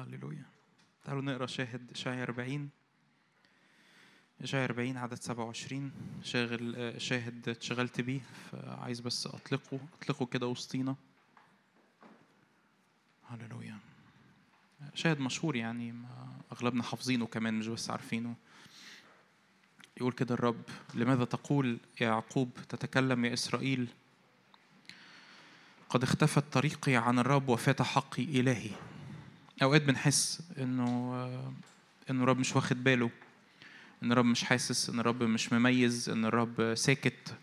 هللويا. تعالوا نقرأ شاهد اشعيا 40 اشعيا 40 عدد 27 شاغل شاهد اتشغلت بيه فعايز بس أطلقه. أطلقه كده وسطينا. هللويا. شاهد مشهور يعني ما أغلبنا حافظينه كمان مش بس عارفينه. يقول كده الرب لماذا تقول يا يعقوب تتكلم يا إسرائيل قد اختفت طريقي عن الرب وفات حقي إلهي؟ أوقات بنحس إنه إنه الرب مش واخد باله إن الرب مش حاسس إن الرب مش مميز إن الرب ساكت.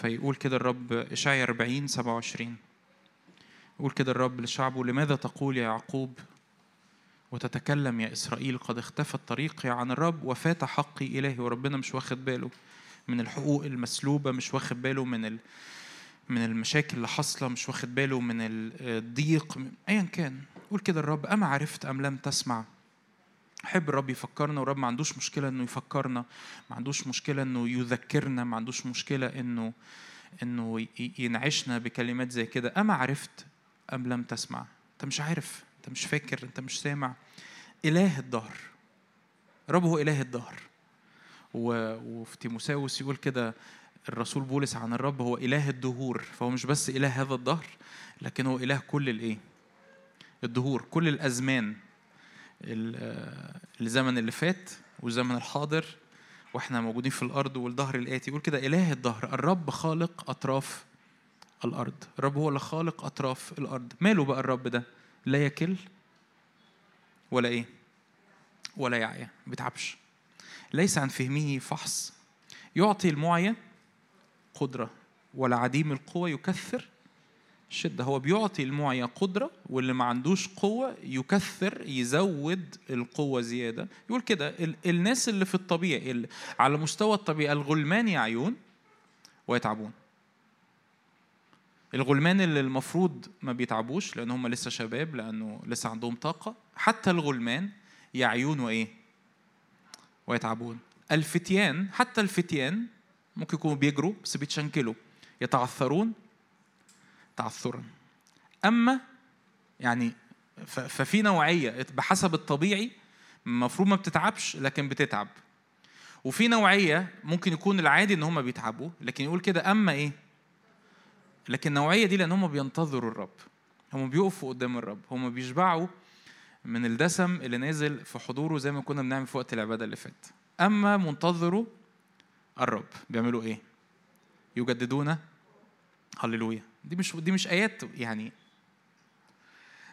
فيقول كده الرب إشعيا 40 27 يقول كده الرب لشعبه لماذا تقول يا يعقوب وتتكلم يا إسرائيل؟ قد اختفت طريقي عن الرب وفات حقي إلهي. وربنا مش واخد باله من الحقوق المسلوبة مش واخد باله من ال... من المشاكل اللي حاصلة مش واخد باله من الضيق ايا كان. يقول كده الرب اما عرفت أم لم تسمع؟ حب الرب يفكرنا والرب ما عندوش مشكلة إنه يفكرنا ما عندوش مشكلة إنه يذكرنا ما عندوش مشكلة إنه إنه ينعشنا بكلمات زي كده. اما عرفت أم لم تسمع؟ أنت مش عارف أنت مش فاكر أنت مش سامع. إله الدهر. الرب هو إله الدهر. وفي تيموساوس يقول كده الرسول بولس عن الرب هو إله الدهور فهو مش بس إله هذا الدهر لكن هو إله كل الإيه؟ الدهور كل الأزمان ال- آه، الزمن اللي فات والزمن الحاضر وإحنا موجودين في الأرض والظهر الآتي. يقول كده إله الدهر الرب خالق أطراف الأرض. الرب هو اللي خالق أطراف الأرض. ماله بقى الرب ده؟ لا يكل ولا إيه؟ ولا يعيا. ما بيتعبش. ليس عن فهمه فحص. يعطي المعيا قدرة ولا عديم القوة يكثر. شدة هو بيعطي المعيا قدرة واللي ما عندوش قوة يكثر يزود القوة زيادة. يقول كده ال- الناس اللي في الطبيعي ال- على مستوى الطبيعي الغلمان يعيون ويتعبون. الغلمان اللي المفروض ما بيتعبوش لأن هم لسه شباب لأنه لسه عندهم طاقة حتى الغلمان يعيون وإيه؟ ويتعبون. الفتيان حتى الفتيان ممكن يكونوا بيجروا بس بيتشنكلوا. يتعثرون تعثرا. أما يعني ففي نوعية بحسب الطبيعي المفروض ما بتتعبش لكن بتتعب. وفي نوعية ممكن يكون العادي إن هم بيتعبوا لكن يقول كده أما إيه؟ لكن النوعية دي لأن هم بينتظروا الرب. هم بيقفوا قدام الرب. هم بيشبعوا من الدسم اللي نازل في حضوره زي ما كنا بنعمل في وقت العبادة اللي فات. أما منتظروا الرب بيعملوا إيه؟ يجددون. هللويا. دي مش دي مش آيات يعني.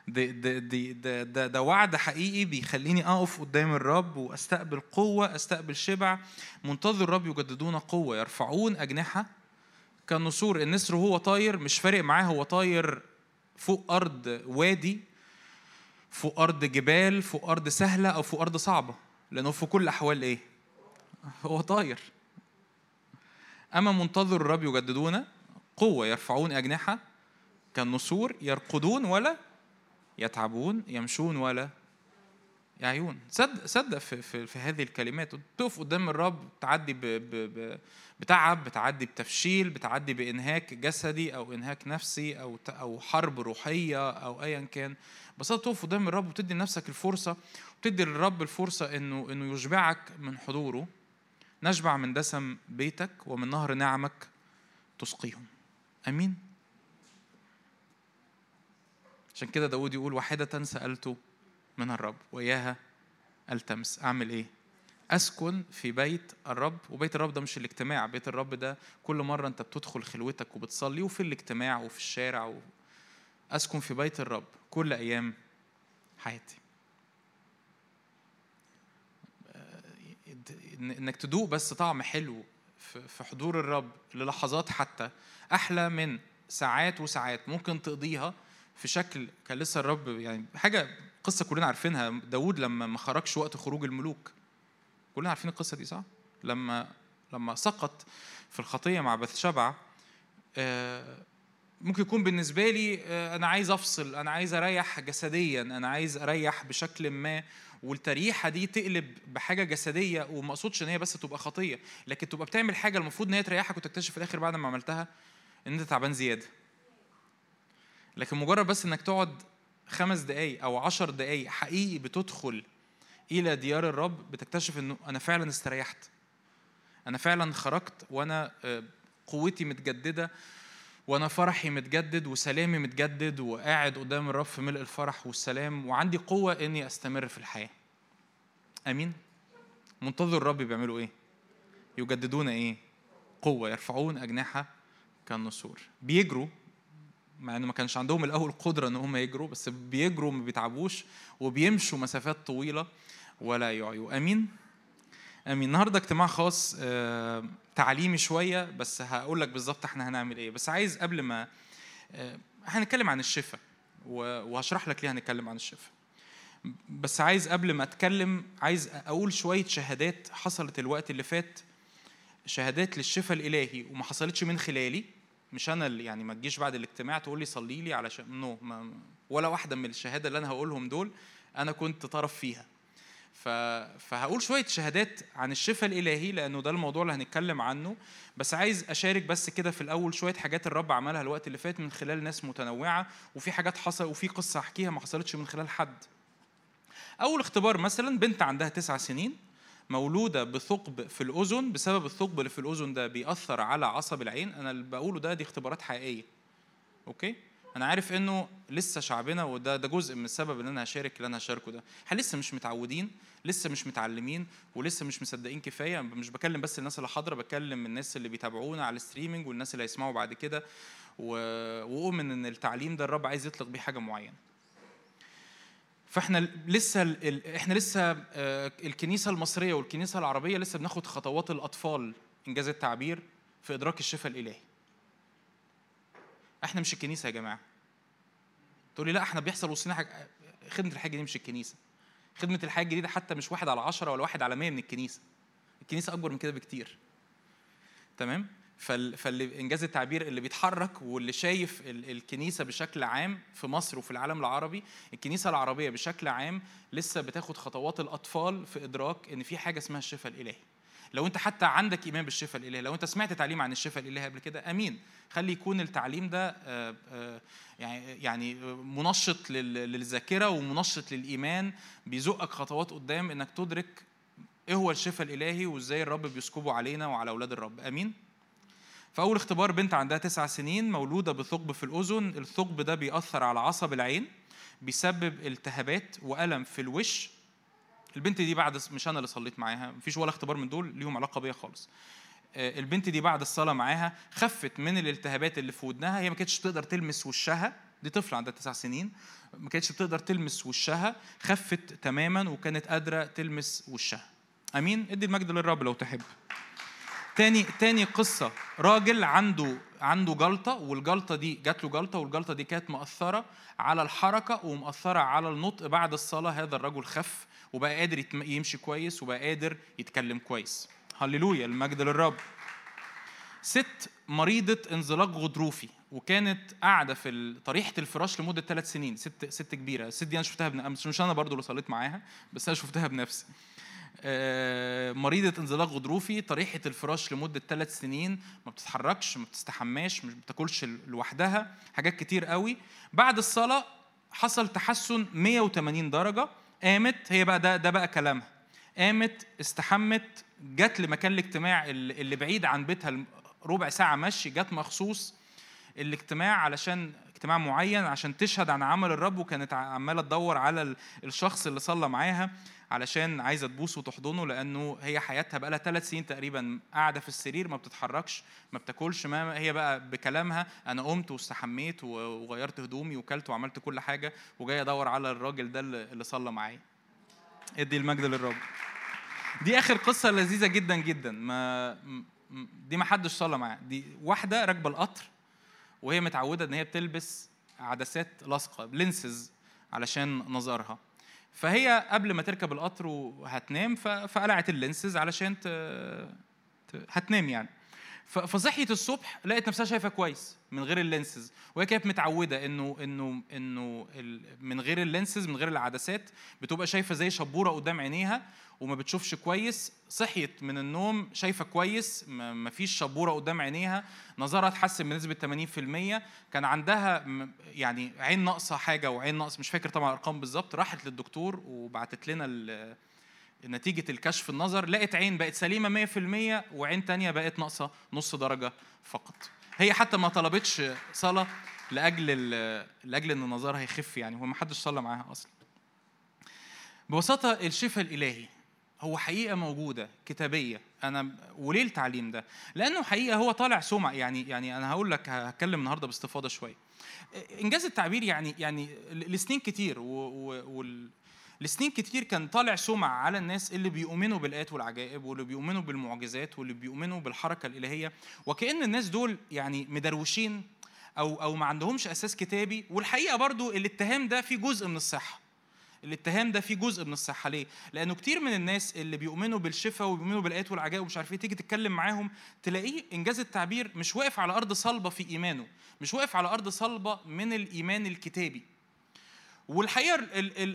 ده ده ده ده, وعد حقيقي بيخليني أقف قدام الرب وأستقبل قوة أستقبل شبع. منتظر الرب يجددون قوة يرفعون أجنحة. كالنسور النسر وهو طاير مش فارق معاه هو طاير فوق أرض وادي فوق أرض جبال فوق أرض سهلة أو فوق أرض صعبة. لأنه في كل الأحوال إيه؟ هو طاير. أما منتظر الرب يجددون قوة يرفعون أجنحة كالنسور يرقدون ولا يتعبون يمشون ولا يعيون. صدق صدق في, في, في هذه الكلمات. تقف قدام الرب تعدي ب ب ب بتعب بتعدي بتفشيل بتعدي بإنهاك جسدي أو إنهاك نفسي أو أو حرب روحية أو ايا كان. بس تقف قدام الرب وتدي لنفسك الفرصة وتدي للرب الفرصة انه إنه يشبعك من حضوره. نشبع من دسم بيتك ومن نهر نعمك تسقيهم. آمين. عشان كده داود يقول واحدة سألت من الرب وإياها ألتمس. أعمل إيه؟ أسكن في بيت الرب وبيت الرب ده مش الاجتماع. بيت الرب ده كل مرة أنت بتدخل خلوتك وبتصلي وفي الاجتماع وفي الشارع و... أسكن في بيت الرب كل أيام حياتي آه، إنك تدوق بس طعم حلو في حضور الرب للحظات حتى أحلى من ساعات وساعات ممكن تقضيها في شكل كان لسه الرب يعني حاجة قصة كلنا عارفينها. داود لما ما خرجش وقت خروج الملوك. كلنا عارفين القصة دي صح؟ لما لما سقط في الخطية مع بثشبع آه، ممكن يكون بالنسبة لي آه، أنا عايز أفصل أنا عايز أريح جسديا أنا عايز أريح بشكل ما. والتريحة دي تقلب بحاجة جسدية وما أقصدش إن هي بس تبقى خطية لكن تبقى بتعمل حاجة المفروض إن هي تريحك وتكتشف في الآخر بعد ما عملتها إن أنت تعبان زيادة. لكن مجرد بس إنك تقعد خمس دقايق أو عشر دقايق حقيقي بتدخل إلى ديار الرب بتكتشف إنه أنا فعلا استريحت. أنا فعلا خرجت وأنا آه، قوتي متجددة. وأنا فرحي متجدد وسلامي متجدد وقاعد قدام الرب في ملء الفرح والسلام وعندي قوة إني أستمر في الحياة. آمين؟ منتظر الرب بيعملوا إيه؟ يجددون إيه؟ قوة يرفعون أجنحة كالنسور. بيجروا مع إنه ما كانش عندهم الأول قدرة إن هم يجروا بس بيجروا ما بيتعبوش وبيمشوا مسافات طويلة ولا يعيوا. آمين؟ آمين. النهارده اجتماع خاص آه، تعليمي شوية بس هقول لك بالظبط إحنا هنعمل إيه. بس عايز قبل ما آه، هنتكلم عن الشفاء وهشرح لك ليه هنتكلم عن الشفاء بس عايز قبل ما اتكلم عايز أقول شوية شهادات حصلت الوقت اللي فات شهادات للشفاء الإلهي وما حصلتش من خلالي. مش أنا اللي يعني ما تجيش بعد الاجتماع تقول لي صلي لي علشان نو ما ولا واحدة من الشهادة اللي أنا هقولهم دول أنا كنت طرف فيها. فهقول شوية شهادات عن الشفاء الإلهي لأنه ده الموضوع اللي هنتكلم عنه. بس عايز أشارك بس كده في الأول شوية حاجات الرب عملها الوقت اللي فات من خلال ناس متنوعة وفي حاجات حصل وفي قصة احكيها ما حصلتش من خلال حد. أول اختبار مثلا بنت عندها تسع سنين مولودة بثقب في الأذن. بسبب الثقب اللي في الأذن ده بيأثر على عصب العين. أنا اللي بقوله ده دي اختبارات حقيقية. okay؟ أنا عارف إنه لسه شعبنا وده ده جزء من السبب ان أنا هشارك اللي أنا هشاركه ده. إحنا لسه مش متعودين. لسه مش متعلمين ولسه مش مصدقين كفاية. مش بكلم بس الناس اللي حاضرة بكلم الناس اللي بيتابعونا على ال streaming والناس اللي هيسمعوا بعد كده. وأؤمن إن التعليم ده الرب عايز يطلق بيه حاجة معينة. فإحنا لسه. إحنا لسه آه، الكنيسة المصرية والكنيسة العربية لسه بناخد خطوات الأطفال إنجاز التعبير في إدراك الشفاء الإلهي. إحنا مش الكنيسة يا جماعة. تقول لي لا إحنا بيحصل وسطنا حاجة. خدمة الحاجة دي مش الكنيسة. خدمة الحياة الجديدة حتى مش واحد على عشرة ولا واحد على مية من الكنيسة. الكنيسة أكبر من كده بكتير. تمام؟ فاللي إنجاز التعبير اللي بيتحرك واللي شايف الكنيسة بشكل عام في مصر وفي العالم العربي الكنيسة العربية بشكل عام لسه بتاخد خطوات الأطفال في إدراك إن في حاجة اسمها الشفاء الإلهي. لو انت حتى عندك إيمان بالشفاء الإلهي لو انت سمعت تعليم عن الشفاء الإلهي قبل كده آمين. خلي يكون التعليم ده آه، آه، يعني يعني منشط للذاكرة ومنشط للإيمان بيزقك خطوات قدام إنك تدرك إيه هو الشفاء الإلهي وإزاي الرب بيسكبه علينا وعلى أولاد الرب. آمين. فأول اختبار بنت عندها تسع سنين مولودة بثقب في الأذن. الثقب ده بيأثر على عصب العين بيسبب التهابات وألم في الوش البنت دي بعد مش أنا اللي صليت معاها مفيش ولا اختبار من دول ليهم علاقة بيا خالص. آه، البنت دي بعد الصلاة معاها خفت من الالتهابات اللي في ودنها هي ما كانتش تقدر تلمس وشها. دي طفلة عندها تسع سنين. ما كانتش بتقدر تلمس وشها خفت تماما وكانت قادرة تلمس وشها. أمين؟ ادي المجد للرب لو تحب. تاني تاني قصة. راجل عنده عنده جلطة والجلطة دي جات له جلطة والجلطة دي كانت مأثرة على الحركة ومأثرة على النطق. بعد الصلاة هذا الرجل خف وبقى قادر يمشي كويس وبقى قادر يتكلم كويس. هللويا المجد للرب. ست مريضة انزلاق غضروفي وكانت قاعدة في طريحة الفراش لمدة ثلاث سنين. ست ست كبيرة. الست دي أنا شفتها بنفسي مش أنا برضو اللي صليت معاها بس أنا شفتها بنفسي. آه، مريضة انزلاق غضروفي طريحة الفراش لمدة ثلاث سنين. ما بتتحركش ما بتستحماش مش بتاكلش لوحدها. حاجات كتير قوي. بعد الصلاة حصل تحسن 180 درجة. قامت هي بقى ده ده بقى كلامها. قامت استحمت جت لمكان الاجتماع اللي بعيد عن بيتها ربع ساعة مشي جت مخصوص الاجتماع علشان اجتماع معين عشان تشهد عن عمل الرب وكانت عمالة تدور على الشخص اللي صلى معاها. علشان عايزة تبوسه وتحضنه لأنه هي حياتها بقى لها ثلاث سنين تقريبا قاعدة في السرير ما بتتحركش ما بتاكلش ما هي بقى بكلامها أنا قمت واستحميت وغيرت هدومي وكلت وعملت كل حاجة وجاي أدور على الراجل ده اللي صلى معايا. ادي المجد للرب دي آخر قصة لذيذة جدا جدا. ما دي ما حدش صلى معاها. دي واحدة راكبة القطر وهي متعودة إن هي بتلبس عدسات لاصقه lenses علشان نظرها. فهي قبل ما تركب القطر وهتنام فقلعت ال lenses علشان ت... هتنام يعني. فصحيت الصبح لقيت نفسها شايفة كويس من غير ال lenses وهي كانت متعودة إنه إنه إنه من غير ال lenses من غير العدسات بتبقى شايفة زي شبورة قدام عينيها وما بتشوفش كويس. صحيت من النوم شايفة كويس ما فيش شبورة قدام عينيها نظرها اتحسن بنسبة 80% كان عندها يعني عين ناقصة حاجة وعين ناقص مش فاكر طبعا الأرقام بالظبط راحت للدكتور وبعتت لنا نتيجة الكشف النظر لقت عين بقت سليمة 100% وعين تانية بقت ناقصة نص درجة فقط هي حتى ما طلبتش صلاة لأجل لأجل إن نظرها يخف يعني هو ما حدش صلى معاها أصلا ببساطة الشفاء الإلهي هو حقيقة موجودة كتابية أنا وليه التعليم ده؟ لأنه حقيقة هو طالع سمع يعني يعني أنا هقول لك هتكلم النهاردة باستفاضة شوية. إنجاز التعبير يعني يعني لسنين كتير لسنين كتير كان طالع سمع على الناس اللي بيؤمنوا بالآيات والعجائب واللي بيؤمنوا بالمعجزات واللي بيؤمنوا بالحركة الإلهية وكأن الناس دول يعني مدروشين أو أو ما عندهمش أساس كتابي والحقيقة برضو الاتهام ده فيه جزء من الصحة الاتهام ده فيه جزء من الصحة ليه؟ لأنه كتير من الناس اللي بيؤمنوا بالشفاء وبيؤمنوا بالآيات والعجائب ومش عارف إيه تيجي تتكلم معاهم تلاقيه إن جاز التعبير مش واقف على أرض صلبة في إيمانه، مش واقف على أرض صلبة من الإيمان الكتابي. والحقيقة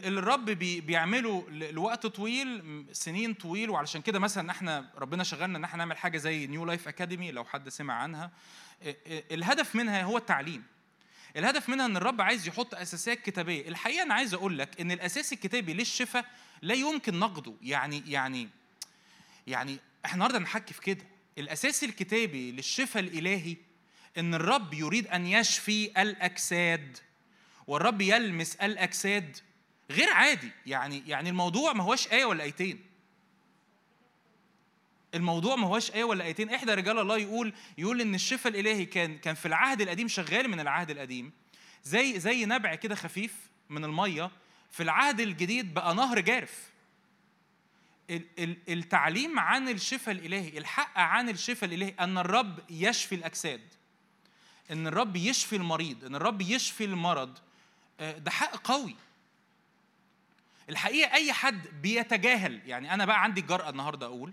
الرب بيعمله لوقت طويل سنين طويل وعلشان كده مثلا إحنا ربنا شغلنا إن إحنا نعمل حاجة زي New Life Academy لو حد سمع عنها. الهدف منها هو التعليم. الهدف منها إن الرب عايز يحط اساسات كتابية. الحقيقة أنا عايز أقول لك إن الأساس الكتابي للشفاء لا يمكن نقده. يعني يعني يعني إحنا النهارده نحكي في كده. الأساس الكتابي للشفاء الإلهي إن الرب يريد أن يشفي الأجساد. والرب يلمس الأجساد غير عادي. يعني يعني الموضوع ما هوش آية ولا آيتين. الموضوع ما هوش آية ولا آيتين. إحدى رجال الله يقول يقول إن الشفاء الإلهي كان كان في العهد القديم شغال من العهد القديم زي زي نبع كده خفيف من المية في العهد الجديد بقى نهر جارف. التعليم عن الشفاء الإلهي الحق عن الشفاء الإلهي أن الرب يشفي الأجساد إن الرب يشفي المريض إن الرب يشفي المرض ده حق قوي. الحقيقة أي حد بيتجاهل يعني أنا بقى عندي الجرأه النهارده أقول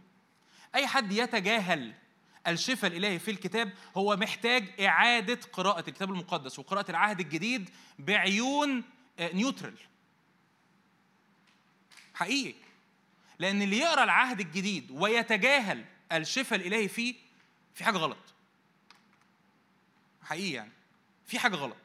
أي حد يتجاهل الشفاء الإلهي في الكتاب هو محتاج إعادة قراءة الكتاب المقدس وقراءة العهد الجديد بعيون آه، neutral. حقيقي. لأن اللي يقرأ العهد الجديد ويتجاهل الشفاء الإلهي فيه في حاجة غلط. حقيقي يعني. في حاجة غلط.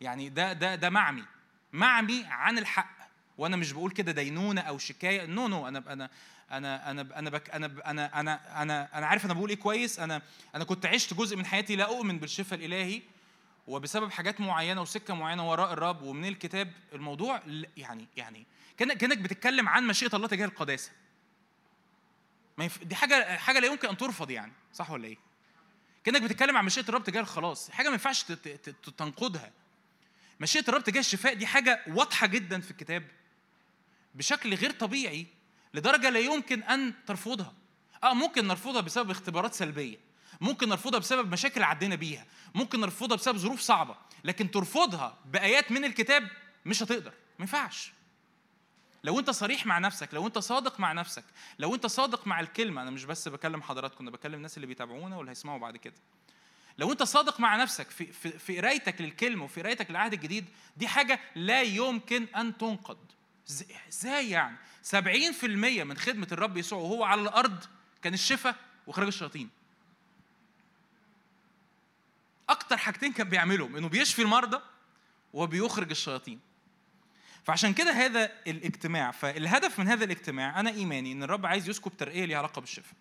يعني ده ده ده معمي. معمي عن الحق. وأنا مش بقول كده دينونة أو شكاية. no no أنا أنا أنا أنا أنا أنا أنا أنا أنا أنا عارف أنا بقول إيه كويس. أنا أنا كنت عشت جزء من حياتي لا أؤمن بالشفاء الإلهي. وبسبب حاجات معينة وسكة معينة وراء الرب ومن الكتاب الموضوع يعني يعني كأنك كأنك بتتكلم عن مشيئة الله تجاه القداسة. ما. دي حاجة حاجة لا يمكن أن ترفض يعني. صح ولا إيه؟ كأنك بتتكلم عن مشيئة الرب تجاه الخلاص. حاجة ما ينفعش تنقضها. مشيئة الرب تجاه الشفاء دي حاجة واضحة جدا في الكتاب بشكل غير طبيعي لدرجة لا يمكن أن ترفضها. آه ممكن نرفضها بسبب اختبارات سلبية ممكن نرفضها بسبب مشاكل عدينا بيها ممكن نرفضها بسبب ظروف صعبة لكن ترفضها بآيات من الكتاب مش هتقدر. ما ينفعش. لو أنت صريح مع نفسك لو أنت صادق مع نفسك لو أنت صادق مع الكلمة أنا مش بس بكلم حضراتكم أنا بكلم الناس اللي بيتابعونا واللي هيسمعوا بعد كده. لو انت صادق مع نفسك في في في قرايتك للكلمة وفي قرايتك للعهد الجديد دي حاجة لا يمكن أن تنقض. إزاي يعني؟ 70% من خدمة الرب يسوع وهو على الأرض كان الشفاء وإخراج الشياطين. أكتر حاجتين كان بيعملهم إنه بيشفي المرضى وبيخرج الشياطين. فعشان كده هذا الاجتماع فالهدف من هذا الاجتماع أنا إيماني إن الرب عايز يسكب ترقية ليها علاقة بالشفاء.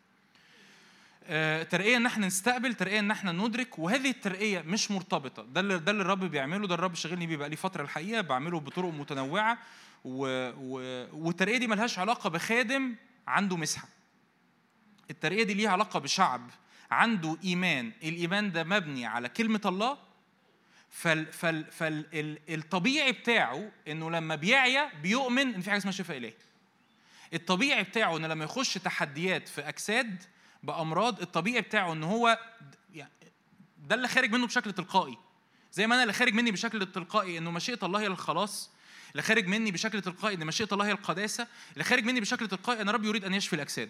آه، ترقية إن إحنا نستقبل ترقية إن إحنا ندرك وهذه الترقية مش مرتبطة. ده اللي ده اللي الرب بيعمله ده الرب شغلني بيه بقى لي فترة الحقيقة بعمله بطرق متنوعة و... و... والترقية دي ملهاش علاقة بخادم عنده مسحة. الترقية دي ليها علاقة بشعب عنده إيمان. الإيمان ده مبني على كلمة الله. فال فال فالطبيعي بتاعه إنه لما بيعيا بيؤمن إن في حاجة اسمها شفاء إلهي. الطبيعي بتاعه إنه لما يخش تحديات في أجساد بأمراض الطبيعي بتاعه إن هو يعني ده اللي خارج منه بشكل تلقائي. زي ما أنا اللي خارج مني بشكل تلقائي إنه مشيئة الله هي الخلاص اللي خارج مني بشكل تلقائي إن مشيئة الله هي القداسة اللي خارج مني بشكل تلقائي إن رب يريد أن يشفي الأجساد.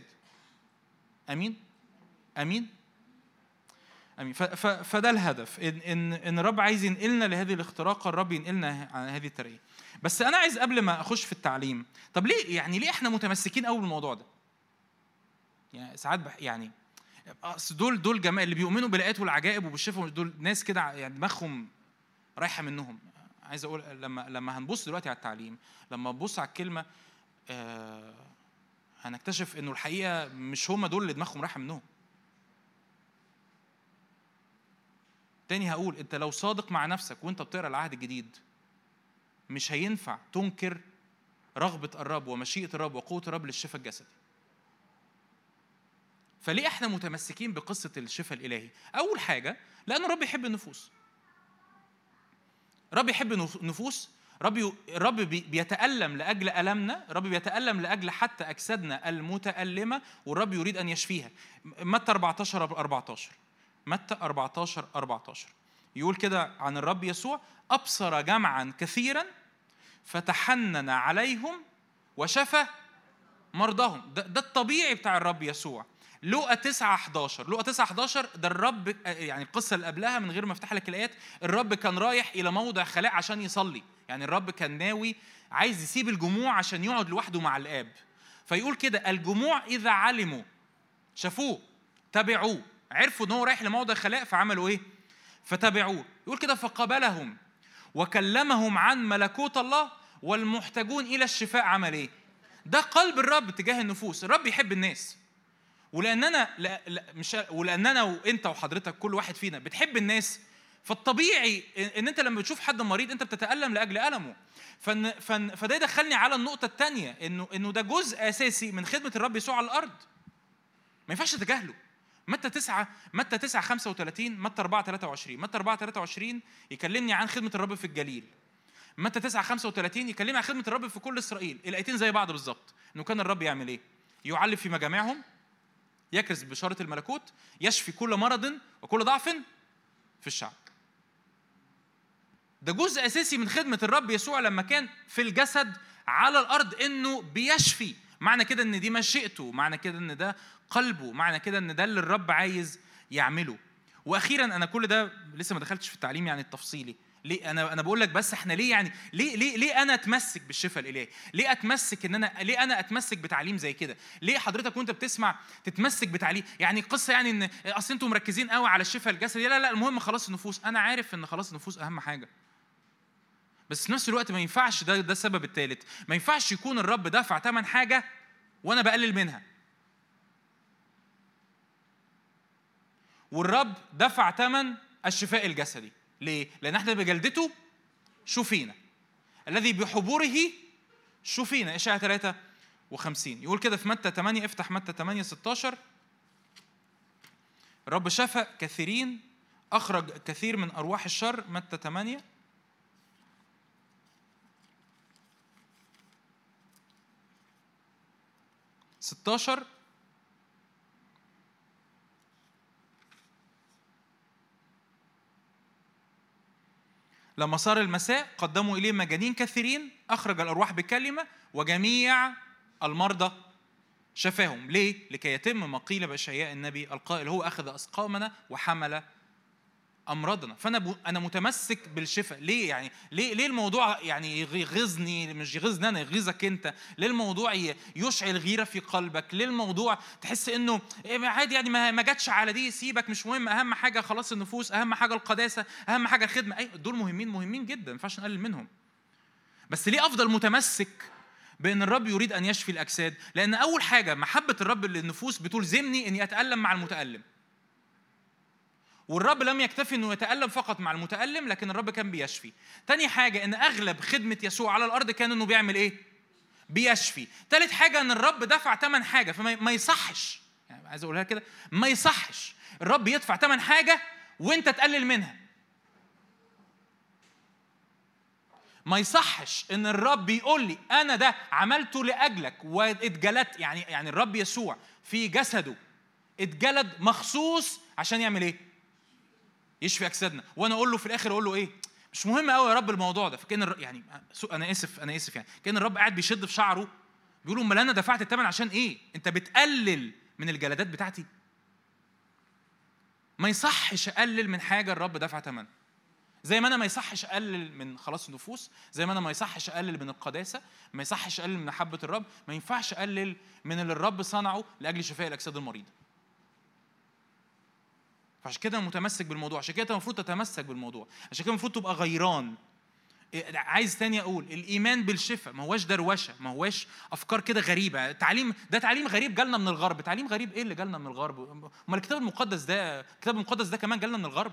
آمين؟ آمين؟ آمين. فده الهدف ان ان إن الرب عايز ينقلنا لهذه الاختراقه الرب ينقلنا على هذه الطريقة بس أنا عايز قبل ما أخش في التعليم طب ليه يعني ليه إحنا متمسكين قوي بالموضوع ده؟ يعني ساعات بح يعني أصل دول دول جماعة اللي بيؤمنوا بالآيات والعجائب وبالشفاء دول ناس كده يعني دماغهم رايحة منهم. عايز أقول لما لما هنبص دلوقتي على التعليم لما نبص على الكلمة آه هنكتشف إنه الحقيقة مش هم دول اللي دماغهم رايحة منهم. تاني هقول أنت لو صادق مع نفسك وأنت بتقرأ العهد الجديد مش هينفع تنكر رغبة الرب ومشيئة الرب وقوة الرب للشفاء الجسدي. فليه إحنا متمسكين بقصة الشفاء الإلهي؟ أول حاجة لأن الرب يحب النفوس. رب يحب النفوس رب الرب بيتألم لأجل ألمنا، الرب بيتألم لأجل حتى أجسادنا المتألمة والرب يريد أن يشفيها. متى 14 14 متى 14 14 يقول كده عن الرب يسوع أبصر جمعا كثيرا فتحنن عليهم وشفى مرضاهم. ده, ده الطبيعي بتاع الرب يسوع. لوقا 9 11 لوقا 9 11 ده الرب يعني القصة اللي قبلها من غير ما أفتح لك الآيات الرب كان رايح إلى موضع خلاء عشان يصلي. يعني الرب كان ناوي عايز يسيب الجموع عشان يقعد لوحده مع الآب. فيقول كده الجموع إذا علموا شافوه تبعوه عرفوا إن هو رايح لموضع خلاء فعملوا إيه؟ فتبعوه يقول كده فقبلهم وكلمهم عن ملكوت الله والمحتاجون إلى الشفاء عمل إيه؟ ده قلب الرب تجاه النفوس. الرب يحب الناس. ولاننا لا لا مش ولاننا وانت وحضرتك كل واحد فينا بتحب الناس فالطبيعي ان أنت لما بتشوف حد مريض أنت بتتألم لأجل ألمه. فن فن فده يدخلني على النقطة الثانية انه إنه ده جزء أساسي من خدمة الرب يسوع على الأرض. ما ينفعش تتجاهله متى 9 متى 9 35 متى 4 23 متى 4 23 يكلمني عن خدمة الرب في الجليل. متى 9 35 يكلمني عن خدمة الرب في كل إسرائيل. الآيتين زي بعض بالظبط. إنه كان الرب يعمل إيه؟ يعلم في مجامعهم يكرز بشارة الملكوت يشفي كل مرض وكل ضعف في الشعب. ده جزء أساسي من خدمة الرب يسوع لما كان في الجسد على الأرض إنه بيشفي. معنى كده إن دي مشيئته معنى كده إن ده قلبه معنى كده إن ده اللي الرب عايز يعمله. وأخيرا أنا كل ده لسه ما دخلتش في التعليم يعني التفصيلي. ليه؟ أنا أنا بقول لك بس إحنا ليه يعني ليه ليه ليه أنا أتمسك بالشفاء الإلهي؟ ليه أتمسك إن أنا ليه أنا أتمسك بتعليم زي كده؟ ليه حضرتك وأنت بتسمع تتمسك بتعليم؟ يعني القصة يعني إن أصل أنتم مركزين قوي على الشفاء الجسدي. لا لا المهم خلاص النفوس. أنا عارف إن خلاص النفوس أهم حاجة. بس في نفس الوقت ما ينفعش ده ده السبب الثالث ما ينفعش يكون الرب دفع ثمن حاجة وأنا بقلل منها. والرب دفع ثمن الشفاء الجسدي. ليه؟ لأن إحنا بجلدته شفينا. الذي بحبوره شفينا. إشاعة 53 يقول كده في متى 8 افتح متى 8 16 الرب شفى كثيرين أخرج كثير من أرواح الشر. متى 8 16 لما صار المساء قدموا إليه مجانين كثيرين أخرج الأرواح بكلمة وجميع المرضى شفاهم ليه؟ لكي يتم ما قيل بأشعياء النبي القائل هو أخذ أسقامنا وحمل أمراضنا. فأنا أنا متمسك بالشفاء. ليه يعني؟ ليه ليه الموضوع يعني يغيظني مش يغيظني أنا يغيظك أنت. ليه الموضوع يشعل غيرة في قلبك؟ ليه الموضوع تحس إنه إيه، عادي يعني ما جاتش على دي سيبك مش مهم. أهم حاجة خلاص النفوس أهم حاجة القداسة أهم حاجة الخدمة. اي دول مهمين مهمين جدا. ما ينفعش نقلل منهم. بس ليه أفضل متمسك بأن الرب يريد أن يشفي الأجساد؟ لأن أول حاجة محبة الرب للنفوس بتلزمني إني أتألم مع المتألم. والرب لم يكتفي إنه يتألم فقط مع المتألم لكن الرب كان بيشفي. تاني حاجة إن أغلب خدمة يسوع على الأرض كان إنه بيعمل إيه؟ بيشفي. تالت حاجة إن الرب دفع ثمن حاجة فما يصحش يعني عايز أقولها كده ما يصحش الرب يدفع ثمن حاجة وإنت تقلل منها. ما يصحش إن الرب يقول لي أنا ده عملته لأجلك واتجلدت يعني يعني الرب يسوع في جسده اتجلد مخصوص عشان يعمل إيه؟ يشفي اجسادنا وأنا أقول له في الآخر أقول له إيه؟ مش مهم قوي يا رب الموضوع ده. فكأن يعني أنا آسف أنا آسف يعني. كأن الرب قاعد بيشد في شعره بيقول أمال أنا دفعت الثمن عشان إيه؟ أنت بتقلل من الجلدات بتاعتي. ما يصحش أقلل من حاجة الرب دفع ثمنها زي ما أنا ما يصحش أقلل من خلاص النفوس زي ما أنا ما يصحش أقلل من القداسة ما يصحش أقلل من محبه الرب ما ينفعش أقلل من اللي الرب صنعه لأجل شفاء الأجساد المريضة. فعشان كده متمسك بالموضوع عشان كده المفروض تتمسك بالموضوع عشان كده المفروض تبقى غيران. إيه، عايز تاني أقول الإيمان بالشفاء ما هواش دروشة ما هواش أفكار كده غريبة. تعليم ده تعليم غريب جالنا من الغرب. تعليم غريب إيه اللي جالنا من الغرب؟ أمال الكتاب المقدس ده الكتاب المقدس ده كمان جالنا من الغرب؟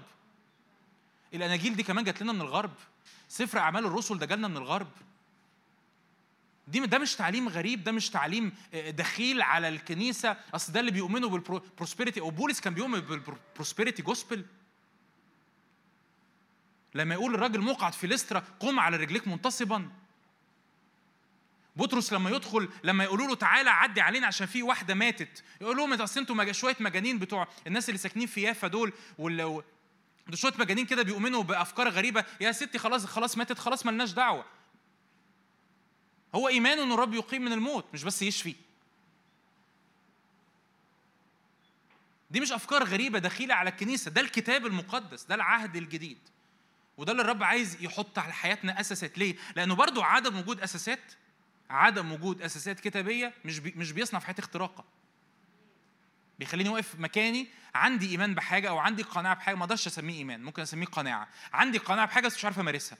الاناجيل دي كمان جات لنا من الغرب؟ سفر أعمال الرسل ده جالنا من الغرب؟ دي ده مش تعليم غريب ده مش تعليم آه، دخيل على الكنيسة. أصل ده اللي بيؤمنوا بال prosperity أو بولس كان بيؤمن بال prosperity gospel لما يقول الراجل مقعد في لسترا قم على رجليك منتصبا. بطرس لما يدخل لما يقولوا له تعالى عدي علينا عشان في واحدة ماتت. يقول لهم أصل أنتوا شوية مجانين بتوع الناس اللي ساكنين في يافا دول دول شوية مجانين كده بيؤمنوا بأفكار غريبة. يا ستي خلاص خلاص ماتت خلاص ملناش دعوة. هو ايمانه إن الرب يقيم من الموت مش بس يشفي. دي مش أفكار غريبة دخيلة على الكنيسة ده الكتاب المقدس ده العهد الجديد. وده اللي الرب عايز يحط على حياتنا أساسات. ليه؟ لأنه برضو عدم وجود أساسات عدم وجود أساسات كتابية مش بي مش بيصنع في حياتي اختراقة. بيخليني واقف مكاني عندي إيمان بحاجة أو عندي قناعة بحاجة ما أقدرش أسميه إيمان ممكن أسميه قناعة. عندي قناعة بحاجة بس مش عارف أمارسها.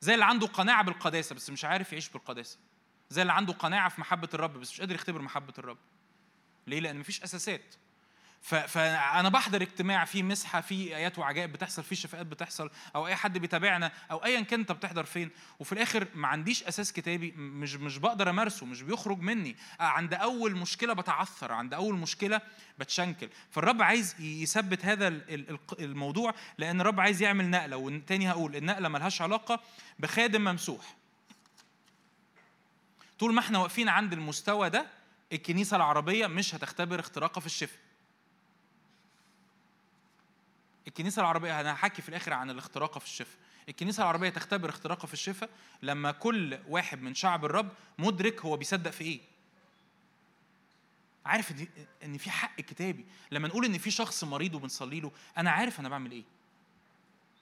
زي اللي عنده قناعة بالقداسة بس مش عارف يعيش بالقداسة. زي اللي عنده قناعة في محبة الرب بس مش قادر يختبر محبة الرب. ليه؟ لأن مفيش أساسات. فانا بحضر اجتماع فيه مسحة فيه آيات وعجائب بتحصل فيه شفاءات بتحصل أو أي حد بيتابعنا أو ايا كان أنت بتحضر فين. وفي الآخر ما عنديش أساس كتابي مش مش بقدر أمارسه مش بيخرج مني. عند أول مشكلة بتعثر عند أول مشكلة بتشنكل. فالرب عايز يثبت هذا الموضوع لأن الرب عايز يعمل نقلة. وتاني هقول النقلة ملهاش علاقة بخادم ممسوح. طول ما إحنا واقفين عند المستوى ده الكنيسة العربية مش هتختبر اختراقه في الشفاء. الكنيسة العربية أنا هحكي في الآخر عن الاختراقه في الشفاء. الكنيسة العربية تختبر اختراقه في الشفاء لما كل واحد من شعب الرب مدرك هو بيصدق في إيه. عارف إن في حق كتابي. لما نقول إن في شخص مريض وبنصلي له أنا عارف أنا بعمل إيه.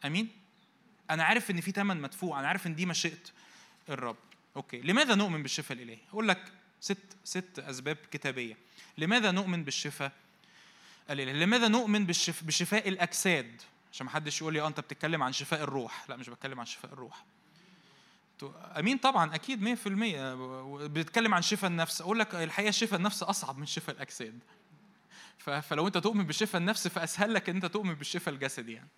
آمين؟ أنا عارف إن في ثمن مدفوع أنا عارف إن دي مشيئة الرب. أوكي. لماذا نؤمن بالشفاء الإلهي؟ أقول لك ست ست أسباب كتابية. لماذا نؤمن بالشفاء؟ الإله لماذا نؤمن. بشفاء الأجساد؟ عشان ما حدش يقول لي آه أنت بتتكلم عن شفاء الروح. لا مش بتكلم عن شفاء الروح. أمين طبعا أكيد 100% بتتكلم عن شفاء النفس. أقول لك الحقيقة شفاء النفس أصعب من شفاء الأجساد. فلو أنت تؤمن بشفاء النفس فأسهل لك إن أنت تؤمن بالشفاء الجسدي يعني.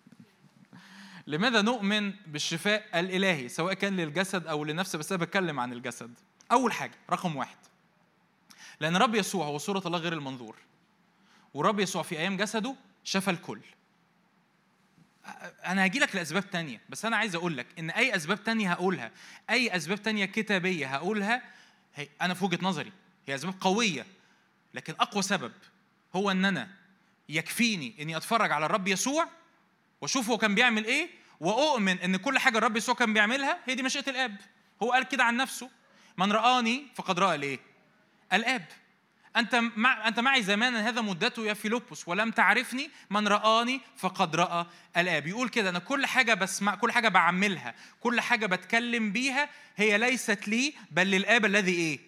لماذا نؤمن بالشفاء الإلهي؟ سواء كان للجسد أو للنفس بس أنا بتكلم عن الجسد. أول حاجة رقم واحد. لأن رب يسوع هو صورة الله غير المنظور. ورب يسوع في أيام جسده شفى الكل. أنا هجي لك لأسباب تانية بس أنا عايز أقول لك إن أي أسباب تانية هقولها أي أسباب تانية كتابية هقولها هي أنا في وجهة نظري هي أسباب قوية. لكن أقوى سبب هو إن أنا يكفيني إني أتفرج على الرب يسوع وأشوف هو كان بيعمل إيه وأؤمن إن كل حاجة الرب يسوع كان بيعملها هي دي مشيئة الآب. هو قال كده عن نفسه من رآني فقد رأى الإيه؟ الآب. أنت مع أنت معي زمانا هذا مدته يا فيلبس ولم تعرفني من رآني فقد رأى الآب. يقول كده أنا كل حاجة بسمع كل حاجة بعملها كل حاجة بتكلم بيها هي ليست لي بل للآب الذي إيه؟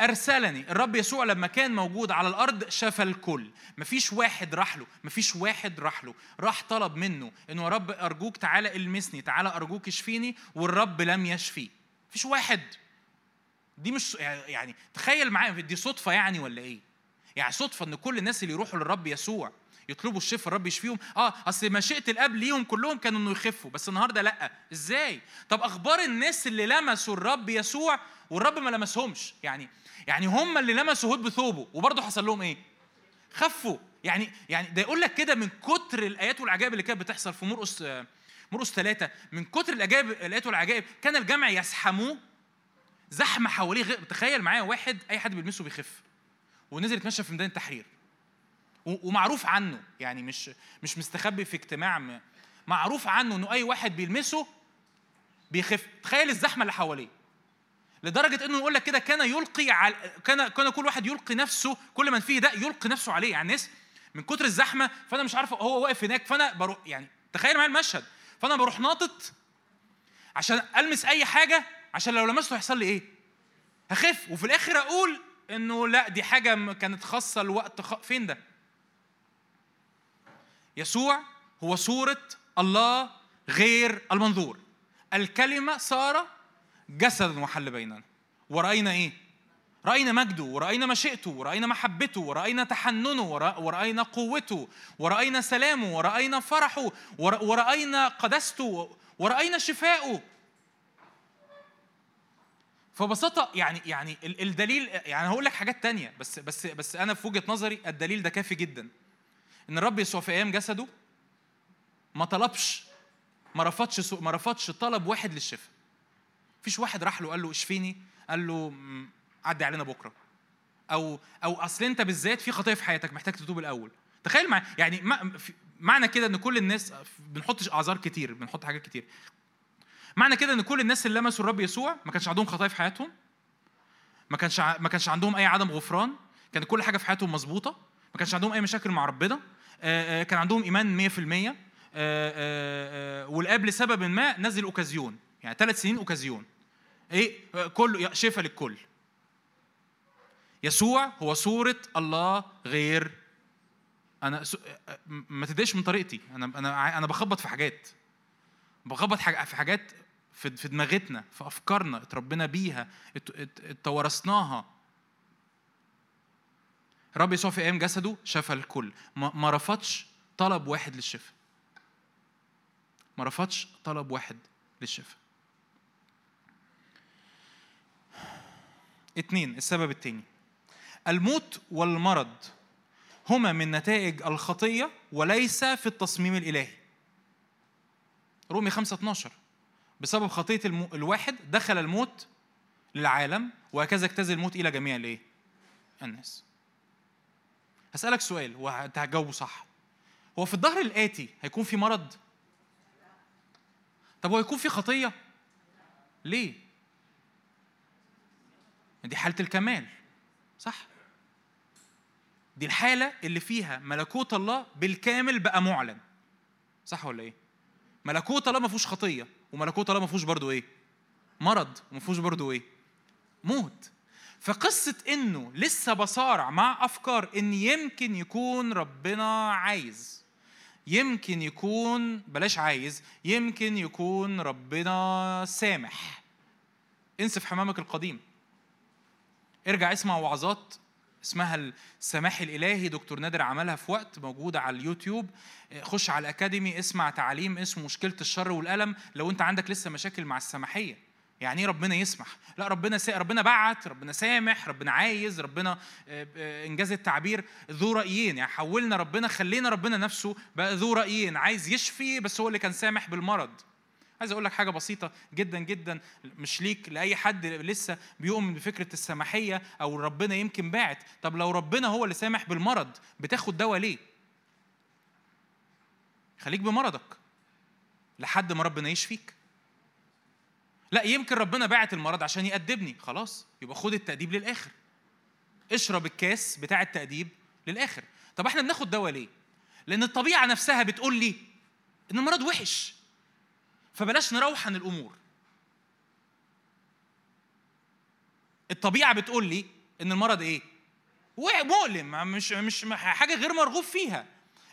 أرسلني. الرب يسوع لما كان موجود على الأرض شفى الكل. مفيش واحد راح له مفيش واحد راح له. راح طلب منه إنه يا رب أرجوك تعالى إلمسني تعالى أرجوك اشفيني والرب لم يشفيه مفيش واحد. دي مش يعني تخيل معايا دي صدفة يعني ولا إيه؟ يعني صدفة إن كل الناس اللي يروحوا للرب يسوع يطلبوا الشفاء الرب يشفيهم. آه أصل مشيئه الاب ليهم كلهم كانوا إنه يخفوا بس النهارده لأ. إزاي؟ طب أخبار الناس اللي لمسوا الرب يسوع والرب ما لمسهمش؟ يعني يعني هم اللي لمسوا هود بثوبه وبرضه حصل لهم إيه؟ خفوا. يعني يعني ده يقول لك كده من كتر الآيات والعجائب اللي كانت بتحصل في مرقس مرقس ثلاثة من كتر الآيات والعجائب كان الجمع يسحموه زحمة حواليه غير تخيل معايا واحد أي حد بيلمسه بيخف. ونزل يتمشى في ميدان التحرير. ومعروف عنه يعني مش مش مستخبي في اجتماع معروف عنه إنه أي واحد بيلمسه بيخف. تخيل الزحمة اللي حواليه. لدرجة إنه يقول لك كده كان يلقي على كان كان كل واحد يلقي نفسه كل من فيه ده يلقي نفسه عليه. يعني الناس من كتر الزحمة فأنا مش عارف هو واقف هناك فأنا بروح يعني تخيل معايا المشهد. فأنا بروح ناطط عشان ألمس أي حاجة عشان لو لمسته هيحصل لي إيه؟ هخف وفي الآخر أقول إنه لا دي حاجة كانت خاصة لوقت خ... فين ده؟ يسوع هو صورة الله غير المنظور. الكلمة صار جسدا وحل بيننا ورأينا إيه؟ رأينا مجده ورأينا مشيئته ورأينا محبته ورأينا تحننه ورأينا قوته ورأينا سلامه ورأينا فرحه ورأينا قدسته ورأينا شفائه فببساطة يعني يعني الدليل يعني هقول لك حاجات تانية بس بس بس أنا في وجهة نظري الدليل ده كافي جدا. إن الرب يسوع في أيام جسده ما طلبش ما رفضش ما رفضش طلب واحد للشفاء. مفيش واحد راح له قال له اشفيني قال له عدي علينا بكرة. أو أو أصل أنت بالذات في خطيه في حياتك محتاج تتوب الأول. تخيل مع يعني معنى كده إن كل الناس بنحطش أعذار كتير بنحط حاجات كتير. معنى كده إن كل الناس اللي لمسوا الرب يسوع ما كانش عندهم خطايا في حياتهم؟ ما كانش ما كانش عندهم أي عدم غفران؟ كان كل حاجة في حياتهم مظبوطة؟ ما كانش عندهم أي مشاكل مع ربنا؟ كان عندهم إيمان 100% والاب لسبب ما نزل أوكازيون يعني ثلاث سنين أوكازيون. إيه؟ كله شفاء للكل. يسوع هو صورة الله غير أنا ما تديش من طريقتي. أنا أنا أنا بخبط في حاجات. بخبط في حاجات في دماغتنا في أفكارنا اتربينا بيها اتورثناها رب يسوع في أيام جسده شفى الكل. ما رفضش طلب واحد للشفاء. ما رفضش طلب واحد للشفاء. اتنين السبب التاني. الموت والمرض هما من نتائج الخطية وليس في التصميم الإلهي. رومي 5 12 بسبب خطية. الواحد دخل الموت للعالم وهكذا اجتاز الموت إلى جميع الإيه؟ الناس هسألك سؤال وأنت هتجاوبه صح هو في الظهر الآتي هيكون في مرض؟ طب هو هيكون في خطية؟ ليه؟ دي حالة الكمال صح؟ دي الحالة اللي فيها ملكوت الله بالكامل بقى معلن صح ولا إيه؟ ملكوت الله ما فيهوش خطية وملكوت الله ما فيهوش برضه إيه؟ مرض وما فيهوش برضه إيه؟ موت فقصة إنه لسه بصارع مع أفكار إن يمكن يكون ربنا عايز يمكن يكون بلاش عايز يمكن يكون ربنا سامح انسف حمامك القديم ارجع اسمع وعظات اسمها السماح الإلهي. دكتور نادر عملها في وقت موجودة على اليوتيوب. خش على الأكاديمي اسمع تعليم اسمه مشكلة الشر والألم. لو أنت عندك لسه مشاكل مع السماحية يعني إيه ربنا يسمح؟ لا ربنا سا... ربنا بعت ربنا سامح ربنا عايز ربنا آه، آه، إنجاز التعبير ذو رأيين. يعني حولنا ربنا خلينا ربنا نفسه بقى ذو رأيين. عايز يشفي بس هو اللي كان سامح بالمرض. عايز أقول لك حاجة بسيطة جدا جدا مش ليك لأي حد لسه بيؤمن بفكرة السماحية أو ربنا يمكن باعت. طب لو ربنا هو اللي سامح بالمرض بتاخد دواء ليه؟ خليك بمرضك لحد ما ربنا يشفيك. لا يمكن ربنا باعت المرض عشان يأدبني. خلاص يبقى خد التأديب للآخر. اشرب الكاس بتاع التأديب للآخر. طب إحنا بناخد دواء ليه؟ لأن الطبيعة نفسها بتقول لي إن المرض وحش. فبلاش نروحن الأمور. الطبيعة بتقول لي إن المرض إيه؟ مؤلم مش مش حاجة غير مرغوب فيها.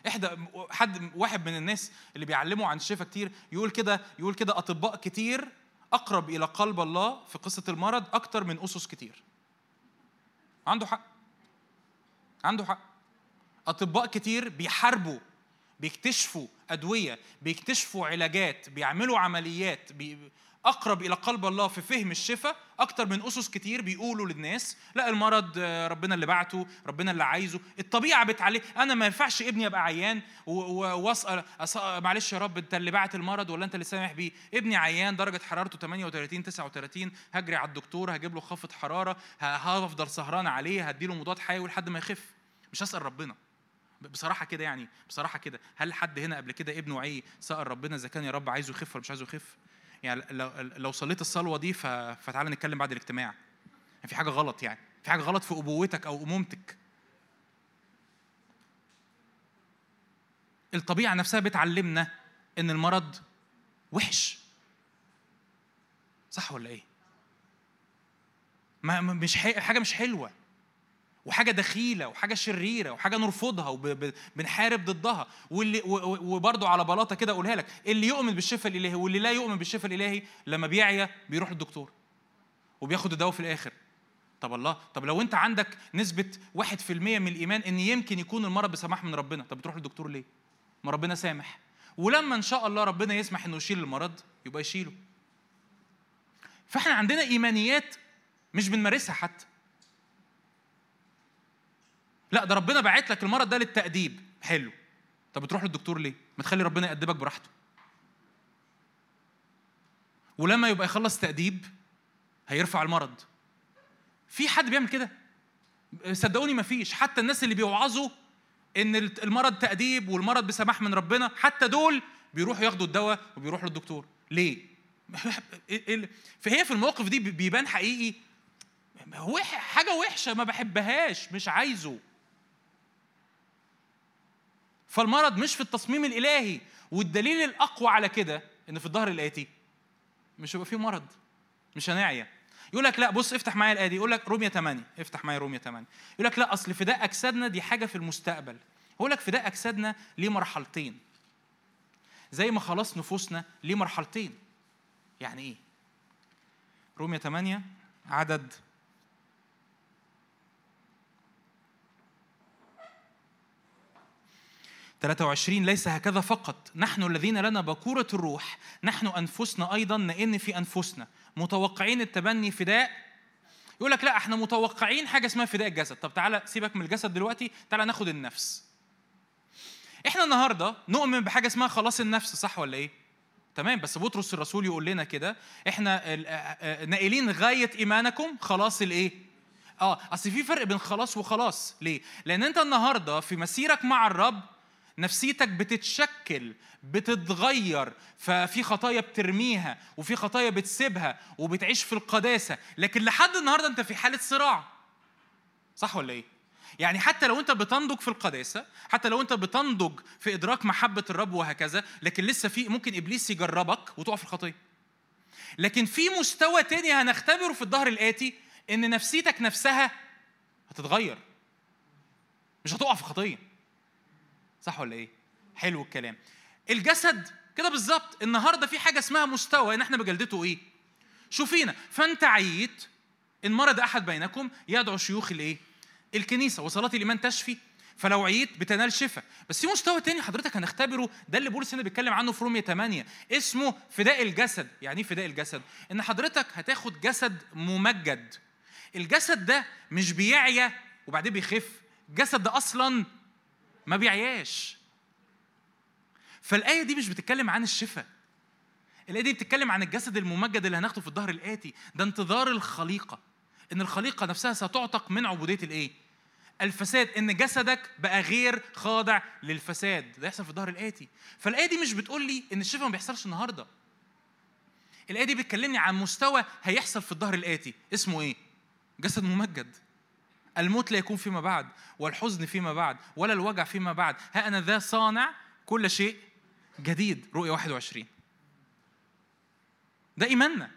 إحدى حد واحد من الناس اللي بيعلموا عن الشفاء كتير يقول كده يقول كده أطباء كتير أقرب إلى قلب الله في قصة المرض أكتر من أسس كتير. عنده حق. عنده حق. أطباء كتير بيحاربوا بيكتشفوا أدوية بيكتشفوا علاجات بيعملوا عمليات بي أقرب إلى قلب الله في فهم الشفاء أكتر من أسس كتير بيقولوا للناس لا المرض ربنا اللي بعته ربنا اللي عايزه الطبيعة بتعلي أنا ما ينفعش ابني أبقى عيان وأسأل معلش يا رب أنت اللي بعت المرض ولا أنت اللي سامح بيه؟ ابني عيان درجة حرارته 38 39 هجري على الدكتور هجيب له خفض حرارة هفضل سهران عليه هديله مضاد حيوي لحد ما يخف. مش هسأل ربنا. بصراحة كده يعني بصراحة كده. هل حد هنا قبل كده ابنه عي سأل ربنا إذا كان يا رب عايزه يخف ولا مش عايزه يخف؟ يعني لو لو صليت الصلوة دي فتعالى نتكلم بعد الاجتماع. يعني في حاجة غلط يعني. في حاجة غلط في أبوتك أو أمومتك. الطبيعة نفسها بتعلمنا إن المرض وحش. صح ولا إيه؟ ما مش حاجة مش حلوة. وحاجة دخيلة وحاجة شريرة وحاجة نرفضها وبنحارب ضدها. واللي وبرضه على بلاطة كده أقولها لك اللي يؤمن بالشفاء الإلهي واللي لا يؤمن بالشفاء الإلهي لما بيعيا بيروح للدكتور وبياخد الدواء في الآخر. طب الله طب لو أنت عندك نسبة 1% من الإيمان إن يمكن يكون المرض بسماح من ربنا طب بتروح للدكتور ليه؟ ما ربنا سامح. ولما إن شاء الله ربنا يسمح إنه يشيل المرض يبقى يشيله. فإحنا عندنا إيمانيات مش بنمارسها حتى. لا ده ربنا باعت لك المرض ده للتأديب. حلو. طب بتروح للدكتور ليه؟ ما تخلي ربنا يأدبك براحته. ولما يبقى يخلص تأديب هيرفع المرض. في حد بيعمل كده؟ صدقوني ما فيش. حتى الناس اللي بيوعظوا إن المرض تأديب والمرض بسماح من ربنا حتى دول بيروحوا ياخدوا الدواء وبيروحوا للدكتور. ليه؟ فهي في المواقف دي بيبان حقيقي. حاجة وحشة ما بحبهاش مش عايزه. فالمرض مش في التصميم الإلهي والدليل الأقوى على كده إن في الظهر الآتي مش هيبقى فيه مرض مش هنعيا. يقول لك لا بص افتح معايا الايه دي يقول لك رومية 8 افتح معايا رومية 8 يقول لك لا أصل فداء أجسادنا دي حاجة في المستقبل. يقول لك فداء أجسادنا ليه مرحلتين؟ زي ما خلاص نفوسنا ليه مرحلتين؟ يعني إيه؟ رومية 8 عدد 23 ليس هكذا فقط. نحن الذين لنا بكورة الروح نحن أنفسنا أيضا نئن في أنفسنا. متوقعين التبني فداء؟ يقول لك لا إحنا متوقعين حاجة اسمها فداء الجسد. طب تعالى سيبك من الجسد دلوقتي تعالى ناخد النفس. إحنا النهاردة نؤمن بحاجة اسمها خلاص النفس صح ولا إيه؟ تمام بس بطرس الرسول يقول لنا كده إحنا نائلين غاية إيمانكم خلاص الإيه؟ آه أصل في فرق بين خلاص وخلاص. ليه؟ لأن أنت النهارده في مسيرك مع الرب نفسيتك بتتشكل بتتغير ففي خطايا بترميها وفي خطايا بتسيبها وبتعيش في القداسة. لكن لحد النهارده أنت في حالة صراع. صح ولا إيه؟ يعني حتى لو أنت بتنضج في القداسة حتى لو أنت بتنضج في إدراك محبة الرب وهكذا لكن لسه في ممكن إبليس يجربك وتقع في الخطية. لكن في مستوى تاني هنختبره في الظهر الآتي إن نفسيتك نفسها هتتغير. مش هتقع في خطيه صح ولا إيه؟ حلو الكلام. الجسد كده بالظبط النهارده في حاجة اسمها مستوى ان إحنا بجلدته إيه؟ شوفينا فأنت عييت ان مرض أحد بينكم يدعو شيوخ الإيه؟ الكنيسة وصلاة الإيمان تشفي. فلو عييت بتنال شفاء. بس في مستوى تاني حضرتك هنختبره ده اللي بولس هنا بيتكلم عنه في رومية 8 اسمه فداء الجسد. يعني إيه فداء الجسد؟ إن حضرتك هتاخد جسد ممجد. الجسد ده مش بيعيا وبعدين بيخف. الجسد ده أصلا ما بيعياش. فالآية دي مش بتتكلم عن الشفاء. الآية دي بتتكلم عن الجسد الممجد اللي هناخده في الظهر الآتي ده انتظار الخليقة. إن الخليقة نفسها ستعتق من عبودية الإيه؟ الفساد. إن جسدك بقى غير خاضع للفساد. ده يحصل في الظهر الآتي. فالآية دي مش بتقول لي إن الشفاء ما بيحصلش النهاردة. الآية دي بتكلمني عن مستوى هيحصل في الظهر الآتي. اسمه إيه؟ جسد ممجد. الموت لا يكون فيما بعد والحزن فيما بعد ولا الوجع فيما بعد. ها أنا ذا صانع كل شيء جديد. رؤية 21 ده إيماننا.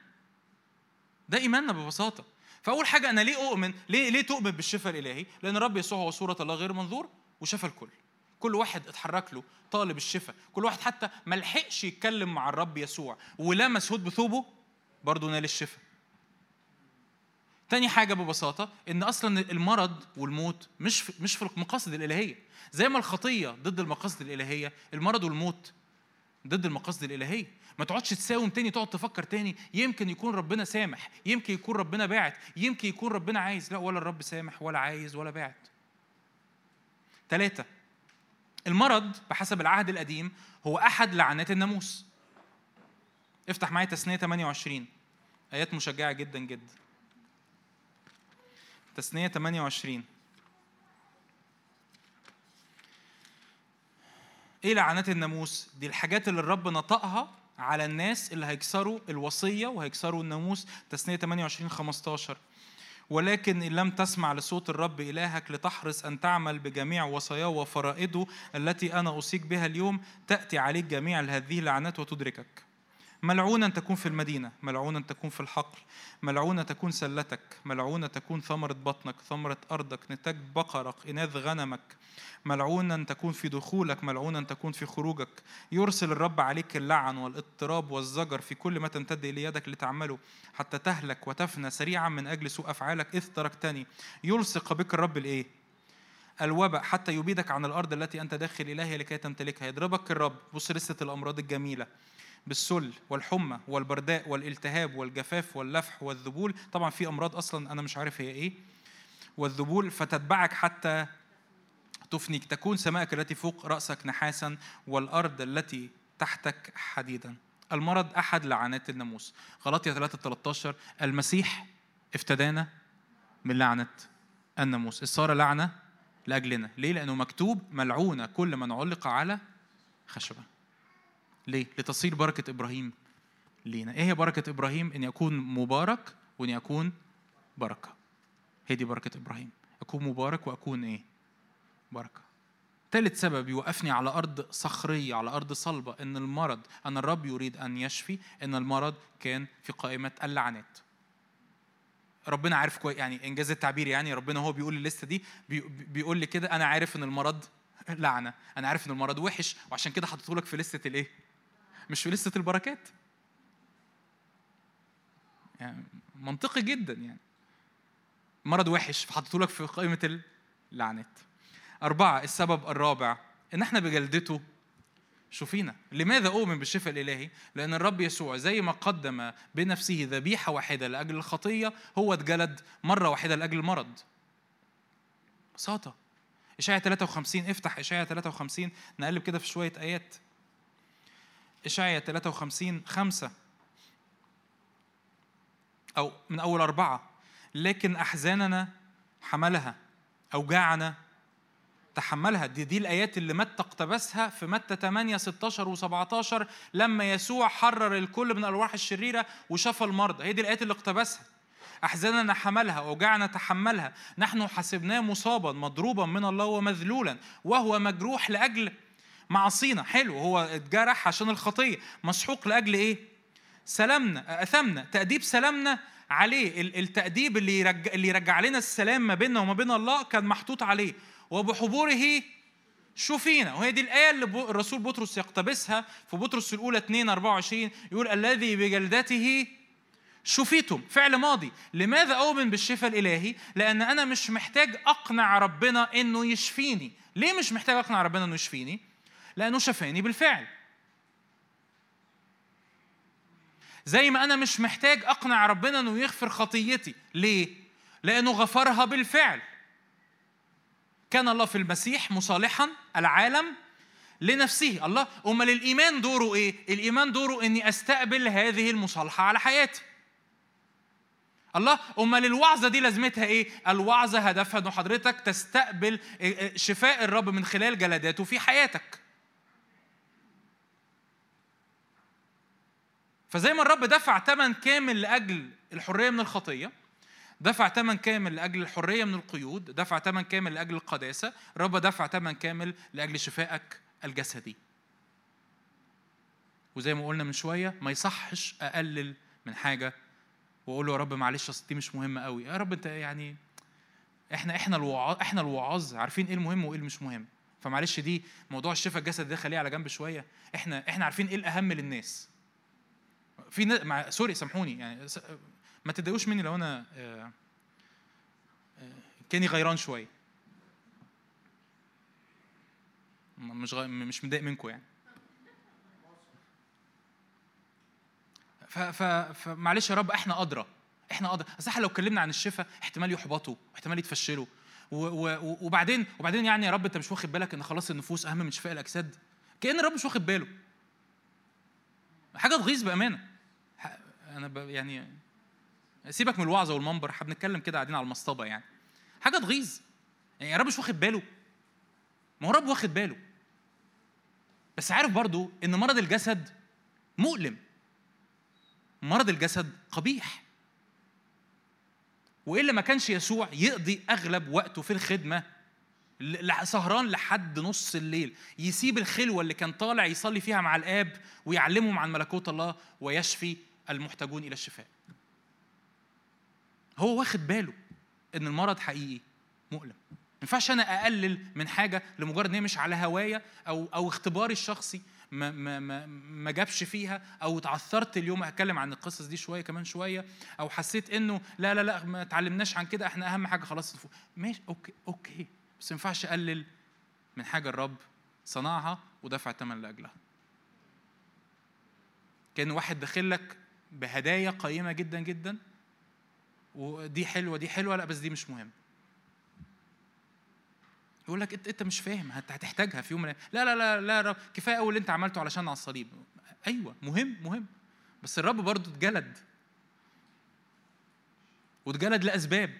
ده إيماننا ببساطة. فأول حاجة أنا ليه أؤمن؟ ليه ليه تؤمن بالشفاء الإلهي؟ لأن الرب يسوع هو صورة الله غير منظور وشفى الكل. كل واحد اتحرك له طالب الشفاء. كل واحد حتى ما لحقش يتكلم مع الرب يسوع ولمس هود بثوبه برضه نال الشفاء. تاني حاجة ببساطة إن أصلا المرض والموت مش في مش في المقاصد الإلهية. زي ما الخطية ضد المقاصد الإلهية المرض والموت ضد المقاصد الإلهية. ما تقعدش تساوم تاني تقعد تفكر تاني. يمكن يكون ربنا سامح يمكن يكون ربنا باعت يمكن يكون ربنا عايز. لا ولا الرب سامح ولا عايز ولا باعت. ثلاثة المرض بحسب العهد القديم هو أحد لعنات الناموس. افتح معايا تسنية 28 آيات مشجعة جدا جدا. تثنية 28 إيه لعنات الناموس؟ دي الحاجات اللي الرب نطقها على الناس اللي هيكسروا الوصية وهيكسروا الناموس. تثنية 28 15 ولكن إن لم تسمع لصوت الرب إلهك لتحرص أن تعمل بجميع وصاياه وفرائضه التي أنا أوصيك بها اليوم تأتي عليك جميع هذه اللعنات وتدركك. ملعونا تكون في المدينة ملعونا تكون في الحقل ملعونة تكون سلتك ملعونة تكون ثمرة بطنك ثمرة أرضك نتاج بقرك إناث غنمك. ملعونا تكون في دخولك ملعونا تكون في خروجك. يرسل الرب عليك اللعن والاضطراب والزجر في كل ما تمتد إلى يدك لتعمله حتى تهلك وتفنى سريعا من أجل سوء أفعالك إذ تركتني. يلصق بك الرب الإيه؟ الوباء حتى يبيدك عن الأرض التي أنت داخل إليها لكي تمتلكها. يضربك الرب بص لسة الأمراض الجميلة. بالسل والحمى والبرداء والالتهاب والجفاف واللفح والذبول. طبعا في أمراض أصلا أنا مش عارف هي إيه. والذبول فتتبعك حتى تفنيك تكون سماءك التي فوق رأسك نحاسا والأرض التي تحتك حديدا. المرض أحد لعنات الناموس. غلطية 3 13 المسيح افتدانا من لعنة الناموس. صار لعنة لأجلنا. ليه؟ لأنه مكتوب ملعونة كل من علق على خشبة. ليه؟ لتصير بركة إبراهيم لينا. إيه هي بركة إبراهيم؟ إن يكون مبارك وإن يكون بركة. هي دي بركة إبراهيم. أكون مبارك وأكون إيه؟ بركة. ثالث سبب يوقفني على أرض صخرية على أرض صلبة إن المرض أن الرب يريد أن يشفي إن المرض كان في قائمة اللعنات ربنا عارف كويس يعني إنجاز التعبير يعني ربنا هو بيقول الليستة دي بيقول لي كده أنا عارف إن المرض لعنة. أنا عارف إن المرض وحش وعشان كده حطيته لك في لسته الإيه؟ مش في لسه البركات؟ يعني منطقي جدا يعني. مرض وحش فحطيته لك في قائمة اللعنات. أربعة السبب الرابع إن إحنا بجلدته. شوفينا لماذا أؤمن بالشفاء الإلهي؟ لأن الرب يسوع زي ما قدم بنفسه ذبيحة واحدة لأجل الخطية هو اتجلد مرة واحدة لأجل المرض. بساطة إشاعة 53 افتح إشاعة 53 نقلب كده في شوية آيات. إشعيا 53 خمسة. أو من أول أربعة. لكن أحزاننا حملها. أوجاعنا تحملها. دي, دي الآيات اللي متى اقتبسها؟ في متى 8 16 و17 لما يسوع حرر الكل من الأرواح الشريرة وشفى المرضى هي دي الآيات اللي اقتبسها. أحزاننا حملها أوجاعنا تحملها. نحن حسبناه مصابا مضروبا من الله ومذلولا وهو مجروح لأجل معصينا حلو. هو اتجرح عشان الخطية. مسحوق لأجل إيه؟ سلامنا أثمنا. تأديب سلامنا عليه. التأديب اللي يرجع اللي يرجع لنا السلام ما بيننا وما بين الله كان محطوط عليه. وبحبوره شوفينا. وهي دي الآية اللي الرسول بطرس يقتبسها في بطرس الأولى 2 24 يقول الذي بجلدته شفيتم. فعل ماضي. لماذا أؤمن بالشفاء الإلهي؟ لأن أنا مش محتاج أقنع ربنا إنه يشفيني. ليه مش محتاج أقنع ربنا إنه يشفيني؟ لأنه شفاني بالفعل. زي ما أنا مش محتاج أقنع ربنا إنه يغفر خطيتي. ليه؟ لأنه غفرها بالفعل. كان الله في المسيح مصالحا العالم لنفسه. الله أمال الإيمان دوره إيه؟ الإيمان دوره إني أستقبل هذه المصالحة على حياتي. الله أمال الوعظة دي لازمتها إيه؟ الوعظة هدفها ان حضرتك تستقبل شفاء الرب من خلال جلداته في حياتك. فزي ما الرب دفع ثمن كامل لأجل الحرية من الخطية دفع ثمن كامل لأجل الحرية من القيود دفع ثمن كامل لأجل القداسة الرب دفع ثمن كامل لأجل شفائك الجسدي. وزي ما قلنا من شوية ما يصحش أقلل من حاجة وأقول له يا رب معلش أصل دي مش مهمة قوي يا رب أنت يعني إحنا إحنا الوعاظ إحنا الوعاظ عارفين إيه المهم وإيه المش مهم. فمعلش دي موضوع الشفاء الجسدي ده خليه على جنب شوية. إحنا إحنا عارفين إيه الأهم للناس. في ن... مع... سوري سامحوني يعني ما تتضايقوش مني لو أنا آه، آه، كأني غيران شوية. مش غ... مش متضايق منكم يعني. ف... ف... فمعلش يا رب إحنا أدرى إحنا أدرى. أصل إحنا لو اتكلمنا عن الشفاء احتمال يحبطوا احتمال يتفشلوا. و... و... وبعدين وبعدين يعني يا رب أنت مش واخد بالك إن خلاص النفوس أهم من شفاء الأجساد؟ كأن الرب مش واخد باله. حاجة تغيظ بأمانة. أنا ب... يعني سيبك من الوعظة والمنبر إحنا بنتكلم كده قاعدين على المصطبة يعني. حاجة تغيظ. يعني يا رب مش واخد باله. ما هو رب واخد باله. بس عارف برضو إن مرض الجسد مؤلم. مرض الجسد قبيح. وإلا ما كانش يسوع يقضي أغلب وقته في الخدمة سهران لحد نص الليل. يسيب الخلوة اللي كان طالع يصلي فيها مع الآب ويعلمهم عن ملكوت الله ويشفي. المحتاجون إلى الشفاء. هو واخد باله إن المرض حقيقي مؤلم. ما ينفعش أنا أقلل من حاجة لمجرد إن هي مش على هوايا أو أو اختباري الشخصي ما ما ما ما جابش فيها أو اتعثرت اليوم هتكلم عن القصص دي شوية كمان شوية أو حسيت إنه لا لا لا ما اتعلمناش عن كده إحنا أهم حاجة خلاص ماشي okay okay. بس ما ينفعش أقلل من حاجة الرب صنعها ودفع الثمن لأجلها. كأن واحد داخل لك بهدايا قيمة جدا جدا. ودي حلوة دي حلوة لا بس دي مش مهم. يقول لك إنت مش فاهم هتحتاجها في يوم من لا لا لا لا رب كفاية قوي اللي أنت عملته علشان على الصليب. أيوه مهم مهم. بس الرب برضه اتجلد. واتجلد لأسباب.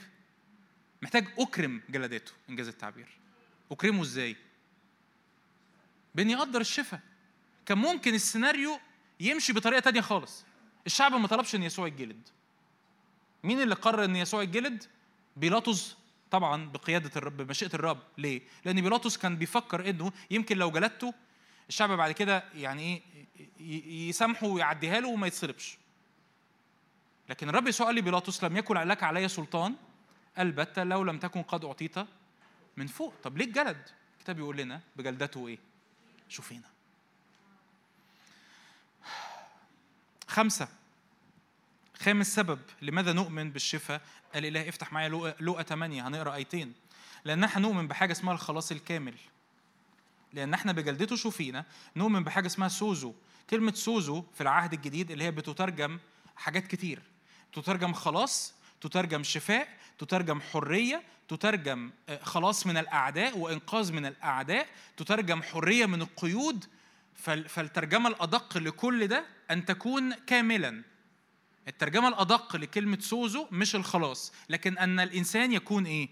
محتاج أكرم جلداته إنجاز التعبير. أكرمه إزاي؟ باني أقدر الشفاء. كان ممكن السيناريو يمشي بطريقة تانية خالص. الشعب ما طلبش إن يسوع يتجلد. مين اللي قرر إن يسوع يتجلد؟ بيلاطس طبعا بقيادة الرب بمشيئة الرب. ليه؟ لأن بيلاطس كان بيفكر إنه يمكن لو جلدته الشعب بعد كده يعني إيه يسامحه ويعديها له وما يتصلبش لكن الرب يسوع قال لبيلاطس لم يكن لك علي سلطان؟ البتة لو لم تكن قد أعطيت من فوق. طب ليه الجلد الكتاب يقول لنا بجلدته إيه؟ شوفينا. خمسة. خامس سبب لماذا نؤمن بالشفاء؟ الإله افتح معايا لوقا 8 هنقرأ آيتين. لأن إحنا نؤمن بحاجة اسمها الخلاص الكامل. لأن إحنا بجلدته شوفينا نؤمن بحاجة اسمها سوزو. كلمة سوزو في العهد الجديد اللي هي بتترجم حاجات كتير. تترجم خلاص تترجم شفاء تترجم حرية تترجم آه، خلاص من الأعداء وإنقاذ من الأعداء تترجم حرية من القيود. فالترجمة الأدق لكل ده أن تكون كاملا. الترجمة الأدق لكلمة سوزو مش الخلاص لكن أن الإنسان يكون إيه؟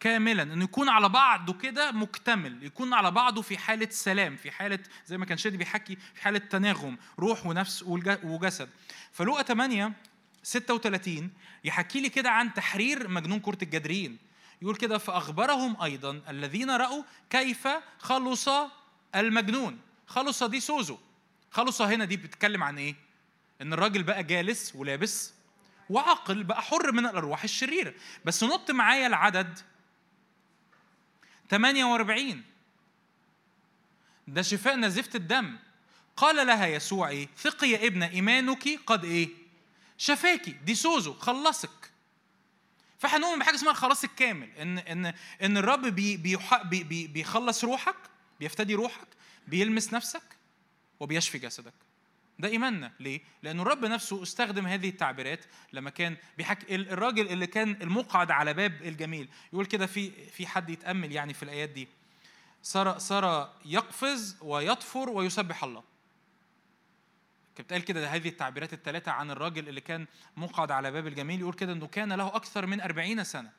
كاملا إنه يكون على بعضه كده مكتمل يكون على بعضه في حالة سلام في حالة زي ما كان شادي بيحكي في حالة تناغم روح ونفس وجسد. فلوقا 8 36 يحكي لي كده عن تحرير مجنون كرة الجدرين. يقول كده فأخبرهم أيضا الذين رأوا كيف خلص المجنون. خلص دي سوزو. خلص هنا دي بتتكلم عن إيه؟ إن الراجل بقى جالس ولابس وعقل بقى حر من الأرواح الشريرة. بس نط معايا العدد 48 ده شفاء نزفت الدم. قال لها يسوع إيه ثقي يا ابنة إيمانك قد إيه؟ شفاكي دي سوزو خلصك. فاحنا نؤمن بحاجة اسمها الخلاص الكامل. إن إن إن الرب بي بي بيخلص روحك بيفتدي روحك بيلمس نفسك وبيشفي جسدك. ده إيماننا. ليه؟ لأن الرب نفسه استخدم هذه التعبيرات لما كان بيحكي الراجل اللي كان المقعد على باب الجميل. يقول كده في في حد يتأمل يعني في الآيات دي. صار صار يقفز ويطفر ويسبح الله. كانت بتقال كده هذه التعبيرات الثلاثة عن الراجل اللي كان مقعد على باب الجميل. يقول كده إنه كان له أكثر من أربعين سنة.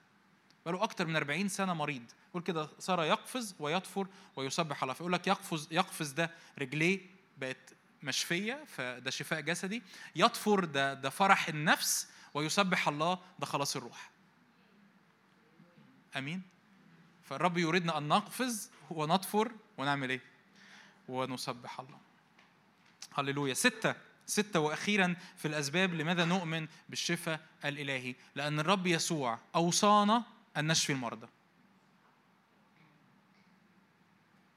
بقاله أكثر من أربعين سنة مريض. يقول كده صار يقفز ويطفر ويسبح الله. فيقول لك يقفز يقفز ده رجليه بقت مشفية فده شفاء جسدي. يطفر ده ده فرح النفس ويسبح الله ده خلاص الروح. آمين؟ فالرب يريدنا أن نقفز ونطفر ونعمل إيه؟ ونسبح الله. هللويا. ستة ستة وأخيرا في الأسباب لماذا نؤمن بالشفاء الإلهي. لأن الرب يسوع أوصانا أن نشفي المرضى.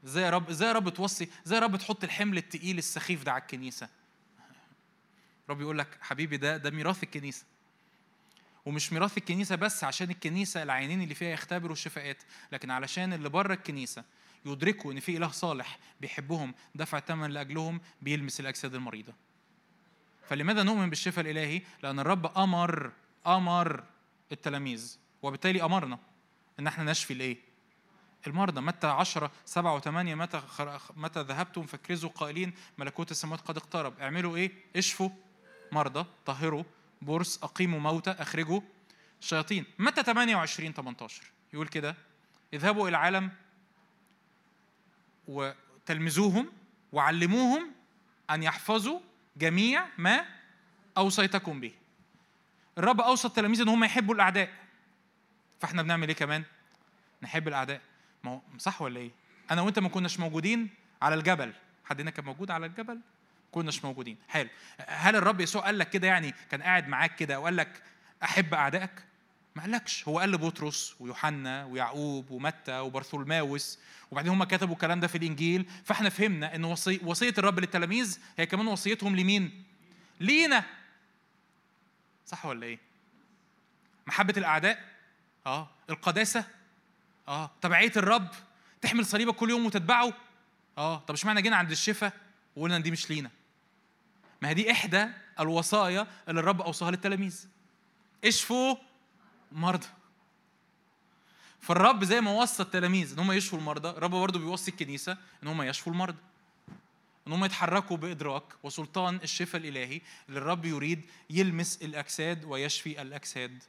إزاي يا رب إزاي يا رب توصي إزاي يا رب تحط الحمل التقيل السخيف ده على الكنيسة. رب يقول لك حبيبي ده ده ميراث الكنيسة. ومش ميراث الكنيسة بس عشان الكنيسة العينين اللي فيها يختبروا الشفاءات لكن علشان اللي بره الكنيسة يدركوا إن في إله صالح بيحبهم دفع ثمن لأجلهم بيلمس الأجساد المريضة. فلماذا نؤمن بالشفاء الإلهي؟ لأن الرب أمر أمر التلاميذ وبالتالي أمرنا إن إحنا نشفي الإيه؟ المرضى. متى 10 7 و8 متى متى ذهبتم فكرزوا قائلين ملكوت السماوات قد اقترب. اعملوا إيه؟ اشفوا. مرضى طهروا. برص أقيموا موتى أخرجوا. شياطين. متى 28 18 يقول كده. اذهبوا إلى العالم وتلمذوهم وعلموهم أن يحفظوا جميع ما أوصيتكم به. الرب أوصى التلاميذ إن هم يحبوا الأعداء. فإحنا بنعمل إيه كمان؟ نحب الأعداء. ما هو صح ولا إيه؟ أنا وأنت ما كناش موجودين على الجبل. حد هنا كان موجود على الجبل؟ كناش موجودين. حلو. هل الرب يسوع قال لك كده يعني كان قاعد معاك كده وقال لك أحب أعدائك؟ ما قالكش. هو قال لبطرس ويوحنا ويعقوب ومتى وبرثولماوس وبعدين هم كتبوا الكلام ده في الإنجيل. فإحنا فهمنا إن وصي وصية الرب للتلاميذ هي كمان وصيتهم لمين؟ لينا. صح ولا إيه؟ محبة الأعداء؟ آه. القداسة؟ آه. تبعيه الرب تحمل صليبك كل يوم وتتبعه؟ آه. طب اشمعنى جينا عند الشفاء وقلنا دي مش لينا؟ ما هي دي إحدى الوصايا اللي الرب أوصاها للتلاميذ. اشفوا مرضى. فالرب زي ما وصى التلاميذ إن هم يشفوا المرضى الرب برضه بيوصي الكنيسة إن هم يشفوا المرضى. إن هم يتحركوا بإدراك وسلطان الشفاء الإلهي اللي الرب يريد يلمس الأجساد ويشفي الأجساد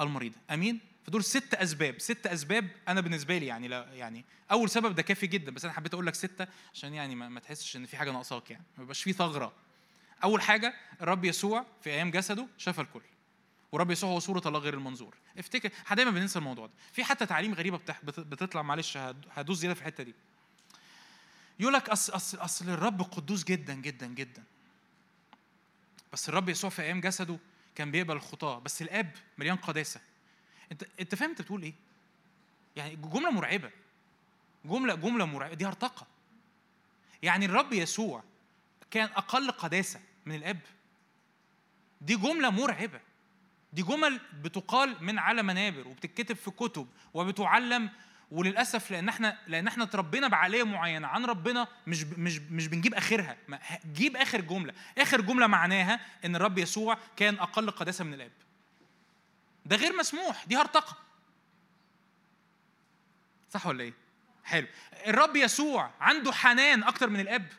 المريضة. آمين؟ فدول ست أسباب. ست أسباب أنا بالنسبة لي يعني لا يعني أول سبب ده كافي جدا بس أنا حبيت أقول لك ستة عشان يعني ما, ما تحسش إن في حاجة ناقصاك يعني. ما يبقاش في ثغرة. أول حاجة الرب يسوع في أيام جسده شفى الكل. ورب يسوع هو صورة الله غير المنظور. افتكر إحنا دايما بننسى الموضوع ده. في حتى تعليم غريبة. بتطلع معلش هدوس زيادة في الحتة دي. يقول لك اصل اصل أصل الرب قدوس جدا جدا جدا. بس الرب يسوع في أيام جسده كان بيقبل الخطاة. بس الآب مليان قداسة. انت انت فاهم انت بتقول إيه؟ يعني جملة مرعبة. جملة جملة مرعبة. دي هرطقة. يعني الرب يسوع كان أقل قداسة من الأب. دي جملة مرعبة. دي جمل بتقال من على منابر وبتتكتب في كتب وبتعلم وللأسف لأن إحنا لأن إحنا اتربينا بعقلية معينة عن ربنا مش مش مش بنجيب آخرها. جيب آخر جملة. آخر جملة معناها إن الرب يسوع كان أقل قداسة من الأب. ده غير مسموح دي هرطقة. صح ولا إيه؟ حلو. الرب يسوع عنده حنان أكتر من الأب.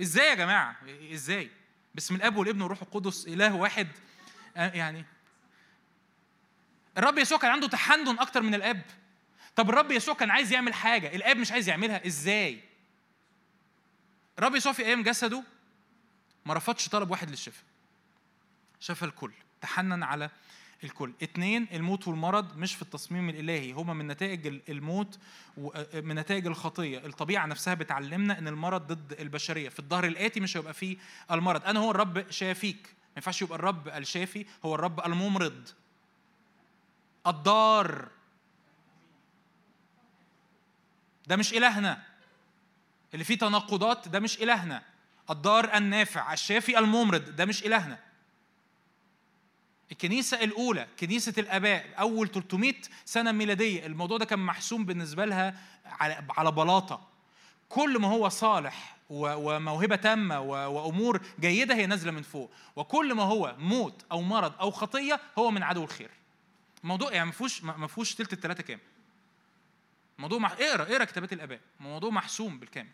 إزاي يا جماعة؟ إزاي؟ باسم الأب والابن والروح القدس إله واحد. يعني الرب يسوع كان عنده تحنن أكتر من الأب. طب الرب يسوع كان عايز يعمل حاجة الأب مش عايز يعملها إزاي؟ الرب يسوع في أيام جسده ما رفضش طلب واحد للشفاء. شفى الكل. تحنن على الكل. اثنين الموت والمرض مش في التصميم الإلهي هما من نتائج الموت ومن نتائج الخطية. الطبيعة نفسها بتعلمنا إن المرض ضد البشرية. في الظهر الآتي مش هيبقى فيه المرض. أنا هو الرب شافيك. ما ينفعش يبقى الرب الشافي هو الرب الممرض. الضار ده مش إلهنا. اللي فيه تناقضات ده مش إلهنا. الضار النافع الشافي الممرض ده مش إلهنا. الكنيسة الأولى كنيسة الآباء أول 300 سنة ميلادية. الموضوع ده كان محسوم بالنسبة لها على بلاطة. كل ما هو صالح وموهبة تامة وأمور جيدة هي نازلة من فوق. وكل ما هو موت أو مرض أو خطية هو من عدو الخير. الموضوع يعني ما فيهوش ما فيهوش تلت التلاتة كام موضوع مح... اقرأ اقرأ كتابات الآباء. موضوع محسوم بالكامل.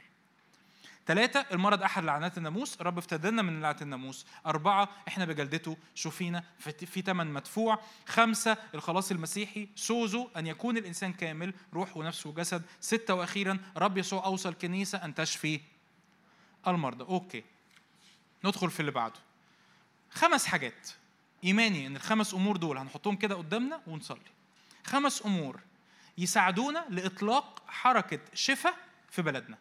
ثلاثة المرض أحد لعنات الناموس الرب افتدنا من لعنة الناموس. أربعة إحنا بجلدته شفينا في ثمن مدفوع. خمسة الخلاص المسيحي سوزو أن يكون الإنسان كامل روح ونفس وجسد. ستة وأخيرا رب يسوع أوصى الكنيسة أن تشفي المرضى. okay. ندخل في اللي بعده. خمس حاجات. إيماني إن الخمس أمور دول هنحطهم كده قدامنا ونصلي. خمس أمور يساعدونا لإطلاق حركة شفاء في بلدنا.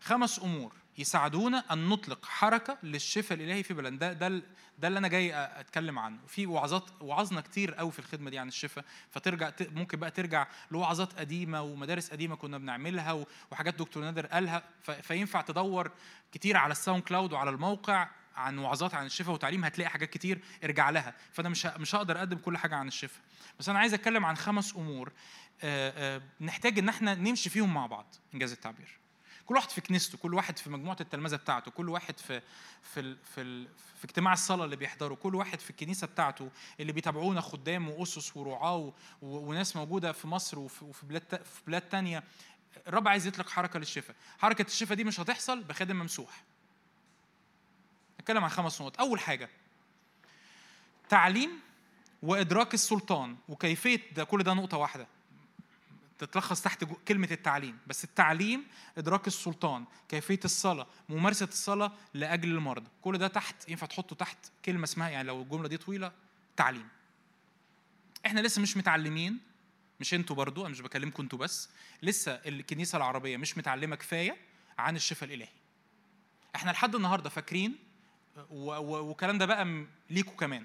خمس أمور يساعدونا أن نطلق حركة للشفاء الإلهي في بلدنا. ده ده ده اللي أنا جاي أتكلم عنه. في وعظات وعظنا كتير قوي في الخدمة دي عن الشفاء. فترجع ممكن بقى ترجع لوعظات قديمة ومدارس قديمة كنا بنعملها وحاجات دكتور نادر قالها. فينفع تدور كتير على ال SoundCloud وعلى الموقع عن وعظات عن الشفاء وتعليم؟ هتلاقي حاجات كتير ارجع لها. فأنا مش مش هقدر أقدم كل حاجة عن الشفاء. بس أنا عايز أتكلم عن خمس أمور. نحتاج إن إحنا نمشي فيهم مع بعض. إنجاز التعبير. كل واحد في كنيسته كل واحد في مجموعة التلمذه بتاعته كل واحد في في ال في ال في اجتماع الصلاة اللي بيحضره كل واحد في الكنيسة بتاعته اللي بيتابعونا خدام وأسس ورعاة وناس موجودة في مصر وفي بلاد في بلاد تانية. الرب عايز يطلق حركة للشفاء. حركة الشفاء دي مش هتحصل بخادم ممسوح. نتكلم عن خمس نقط. أول حاجة تعليم وإدراك السلطان وكيفية ده كل ده نقطة واحدة. تتلخص تحت كلمة التعليم. بس التعليم إدراك السلطان كيفية الصلاة ممارسة الصلاة لأجل المرضى. كل ده تحت ينفع تحطه تحت كلمة اسمها يعني لو الجملة دي طويلة تعليم. إحنا لسه مش متعلمين مش أنتوا برضو أنا مش بكلمكم أنتوا بس لسه الكنيسة العربية مش متعلمة كفاية عن الشفاء الإلهي. إحنا لحد النهاردة فاكرين والكلام ده بقى ليكوا كمان.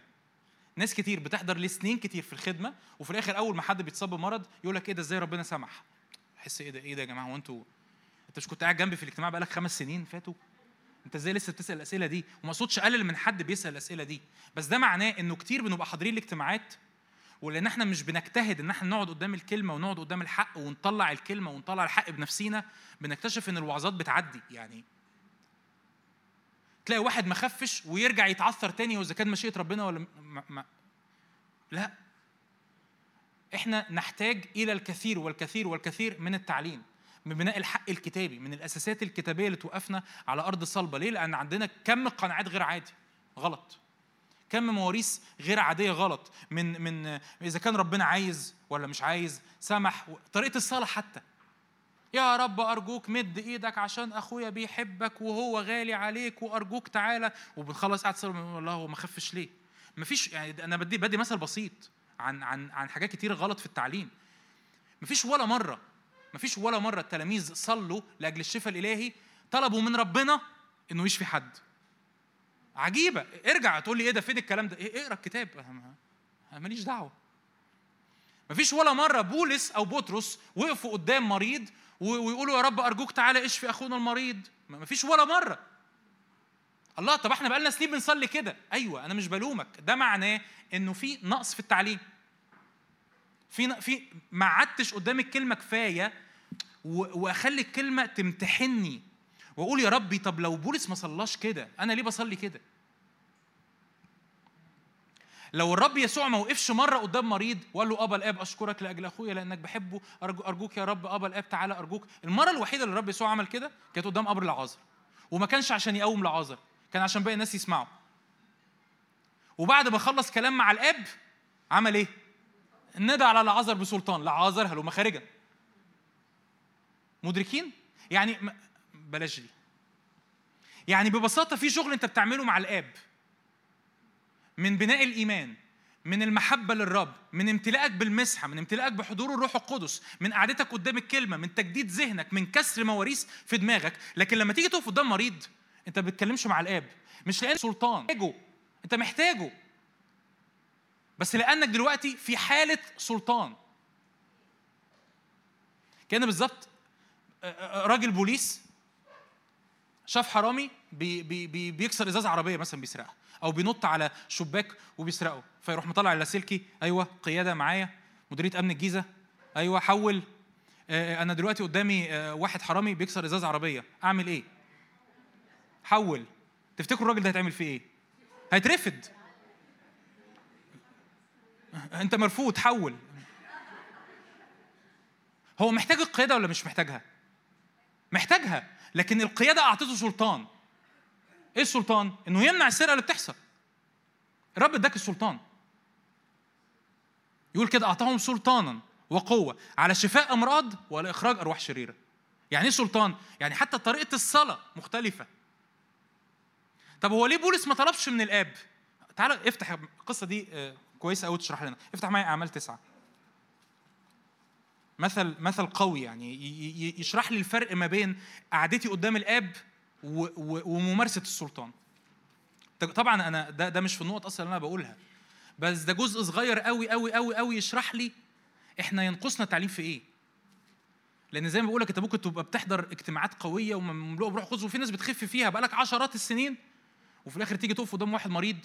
ناس كتير بتحضر لسنين كتير في الخدمة وفي الآخر أول ما حد بيتصاب بمرض يقول لك إيه ده إزاي ربنا سمح؟ أحس إيه ده إيه ده يا جماعة هو أنتوا أنت مش كنت قاعد جنبي في الاجتماع بقالك خمس سنين فاتوا؟ أنت إزاي لسه بتسأل الأسئلة دي؟ وما أقصدش أقلل من حد بيسأل الأسئلة دي بس ده معناه إنه كتير بنبقى حاضرين الاجتماعات ولأن إحنا مش بنجتهد إن إحنا نقعد قدام الكلمة ونقعد قدام الحق ونطلع الكلمة ونطلع الحق بنفسينا بنكتشف إن الوعظات بتعدي يعني تلاقي واحد ما خفش ويرجع يتعثر تاني واذا كان مشيئة ربنا ولا ما ما لا. إحنا نحتاج إلى الكثير والكثير والكثير من التعليم من بناء الحق الكتابي من الأساسات الكتابية اللي توقفنا على أرض صلبة. ليه؟ لأن عندنا كم قناعات غير عادي؟ غلط. كم مواريث غير عادية؟ غلط. من من إذا كان ربنا عايز ولا مش عايز سمح طريقة الصلاة حتى. يا رب أرجوك مد إيدك عشان أخويا بيحبك وهو غالي عليك وأرجوك تعالى. وبنخلص قاعد صلاه والله هو ما خفش ليه؟ مفيش يعني أنا بدي بدي مثل بسيط عن عن عن حاجات كتير غلط في التعليم. مفيش ولا مرة مفيش ولا مرة التلاميذ صلوا لأجل الشفاء الإلهي طلبوا من ربنا إنه يشفي حد. عجيبة. ارجع تقول لي إيه ده؟ فين الكلام ده؟ إيه اقرأ الكتاب. ماليش دعوة. مفيش ولا مرة بولس أو بطرس وقفوا قدام مريض ويقولوا يا رب أرجوك تعالى اشفي أخونا المريض. ما فيش ولا مرة. الله طب إحنا بقالنا سنين بنصلي كده. أيوه أنا مش بلومك. ده معناه إنه في نقص في التعليم. في في ما عدتش قدام الكلمة كفاية وأخلي الكلمة تمتحني. وأقول يا ربي طب لو بولس ما صلاش كده أنا ليه بصلي كده؟ لو الرب يسوع ما وقفش مرة قدام مريض وقال له أبا الآب أشكرك لأجل أخويا لأنك بحبه أرجو أرجوك يا رب أبا الآب تعالى أرجوك. المرة الوحيدة اللي الرب يسوع عمل كده كانت قدام قبر العازر. وما كانش عشان يقوم لعازر كان عشان باقي الناس يسمعوا. وبعد ما خلص كلام مع الآب عمل إيه؟ ندى على العازر بسلطان. لعازر هلو خارجا مدركين؟ يعني بلاش دي. يعني ببساطة في شغل أنت بتعمله مع الآب. من بناء الإيمان من المحبة للرب من امتلاءك بالمسحة من امتلاءك بحضور الروح القدس من قعدتك قدام الكلمة من تجديد ذهنك من كسر مواريث في دماغك. لكن لما تيجي تقف قدام مريض أنت ما بتتكلمش مع الآب مش لأن سلطان محتاجه أنت محتاجه. بس لأنك دلوقتي في حالة سلطان. كأن بالظبط راجل بوليس شاف حرامي بي بي بي بيكسر إزاز عربية مثلا بيسرقها. أو بينط على شباك وبيسرقه. فيروح مطلع اللاسلكي أيوه قيادة معايا مديرية أمن الجيزة أيوه حول آه، أنا دلوقتي قدامي آه، واحد حرامي بيكسر إزاز عربية. أعمل إيه؟ حول. تفتكروا الراجل ده هيتعمل فيه إيه؟ هيترفد. أنت مرفوض حول. هو محتاج القيادة ولا مش محتاجها؟ محتاجها لكن القيادة أعطته سلطان. إيه السلطان؟ إنه يمنع السرقة اللي بتحصل. الرب إداك السلطان. يقول كده أعطاهم سلطانا وقوة على شفاء أمراض وعلى إخراج أرواح شريرة. يعني إيه سلطان؟ يعني حتى طريقة الصلاة مختلفة. طب هو ليه بولس ما طلبش من الآب؟ تعال افتح القصة دي آه، كويسة قوي تشرح لنا، افتح معايا أعمال تسعة. مثل مثل قوي يعني يشرح لي الفرق ما بين قعدتي قدام الآب وممارسة السلطان. طبعا أنا ده ده مش في النقط أصلا اللي أنا بقولها. بس ده جزء صغير قوي قوي قوي قوي يشرح لي إحنا ينقصنا تعليم في إيه. لأن زي ما بقول لك أنت ممكن تبقى بتحضر اجتماعات قوية ومملوءه بروح قدس وفي ناس بتخف فيها بقالك عشرات السنين وفي الآخر تيجي تقف قدام واحد مريض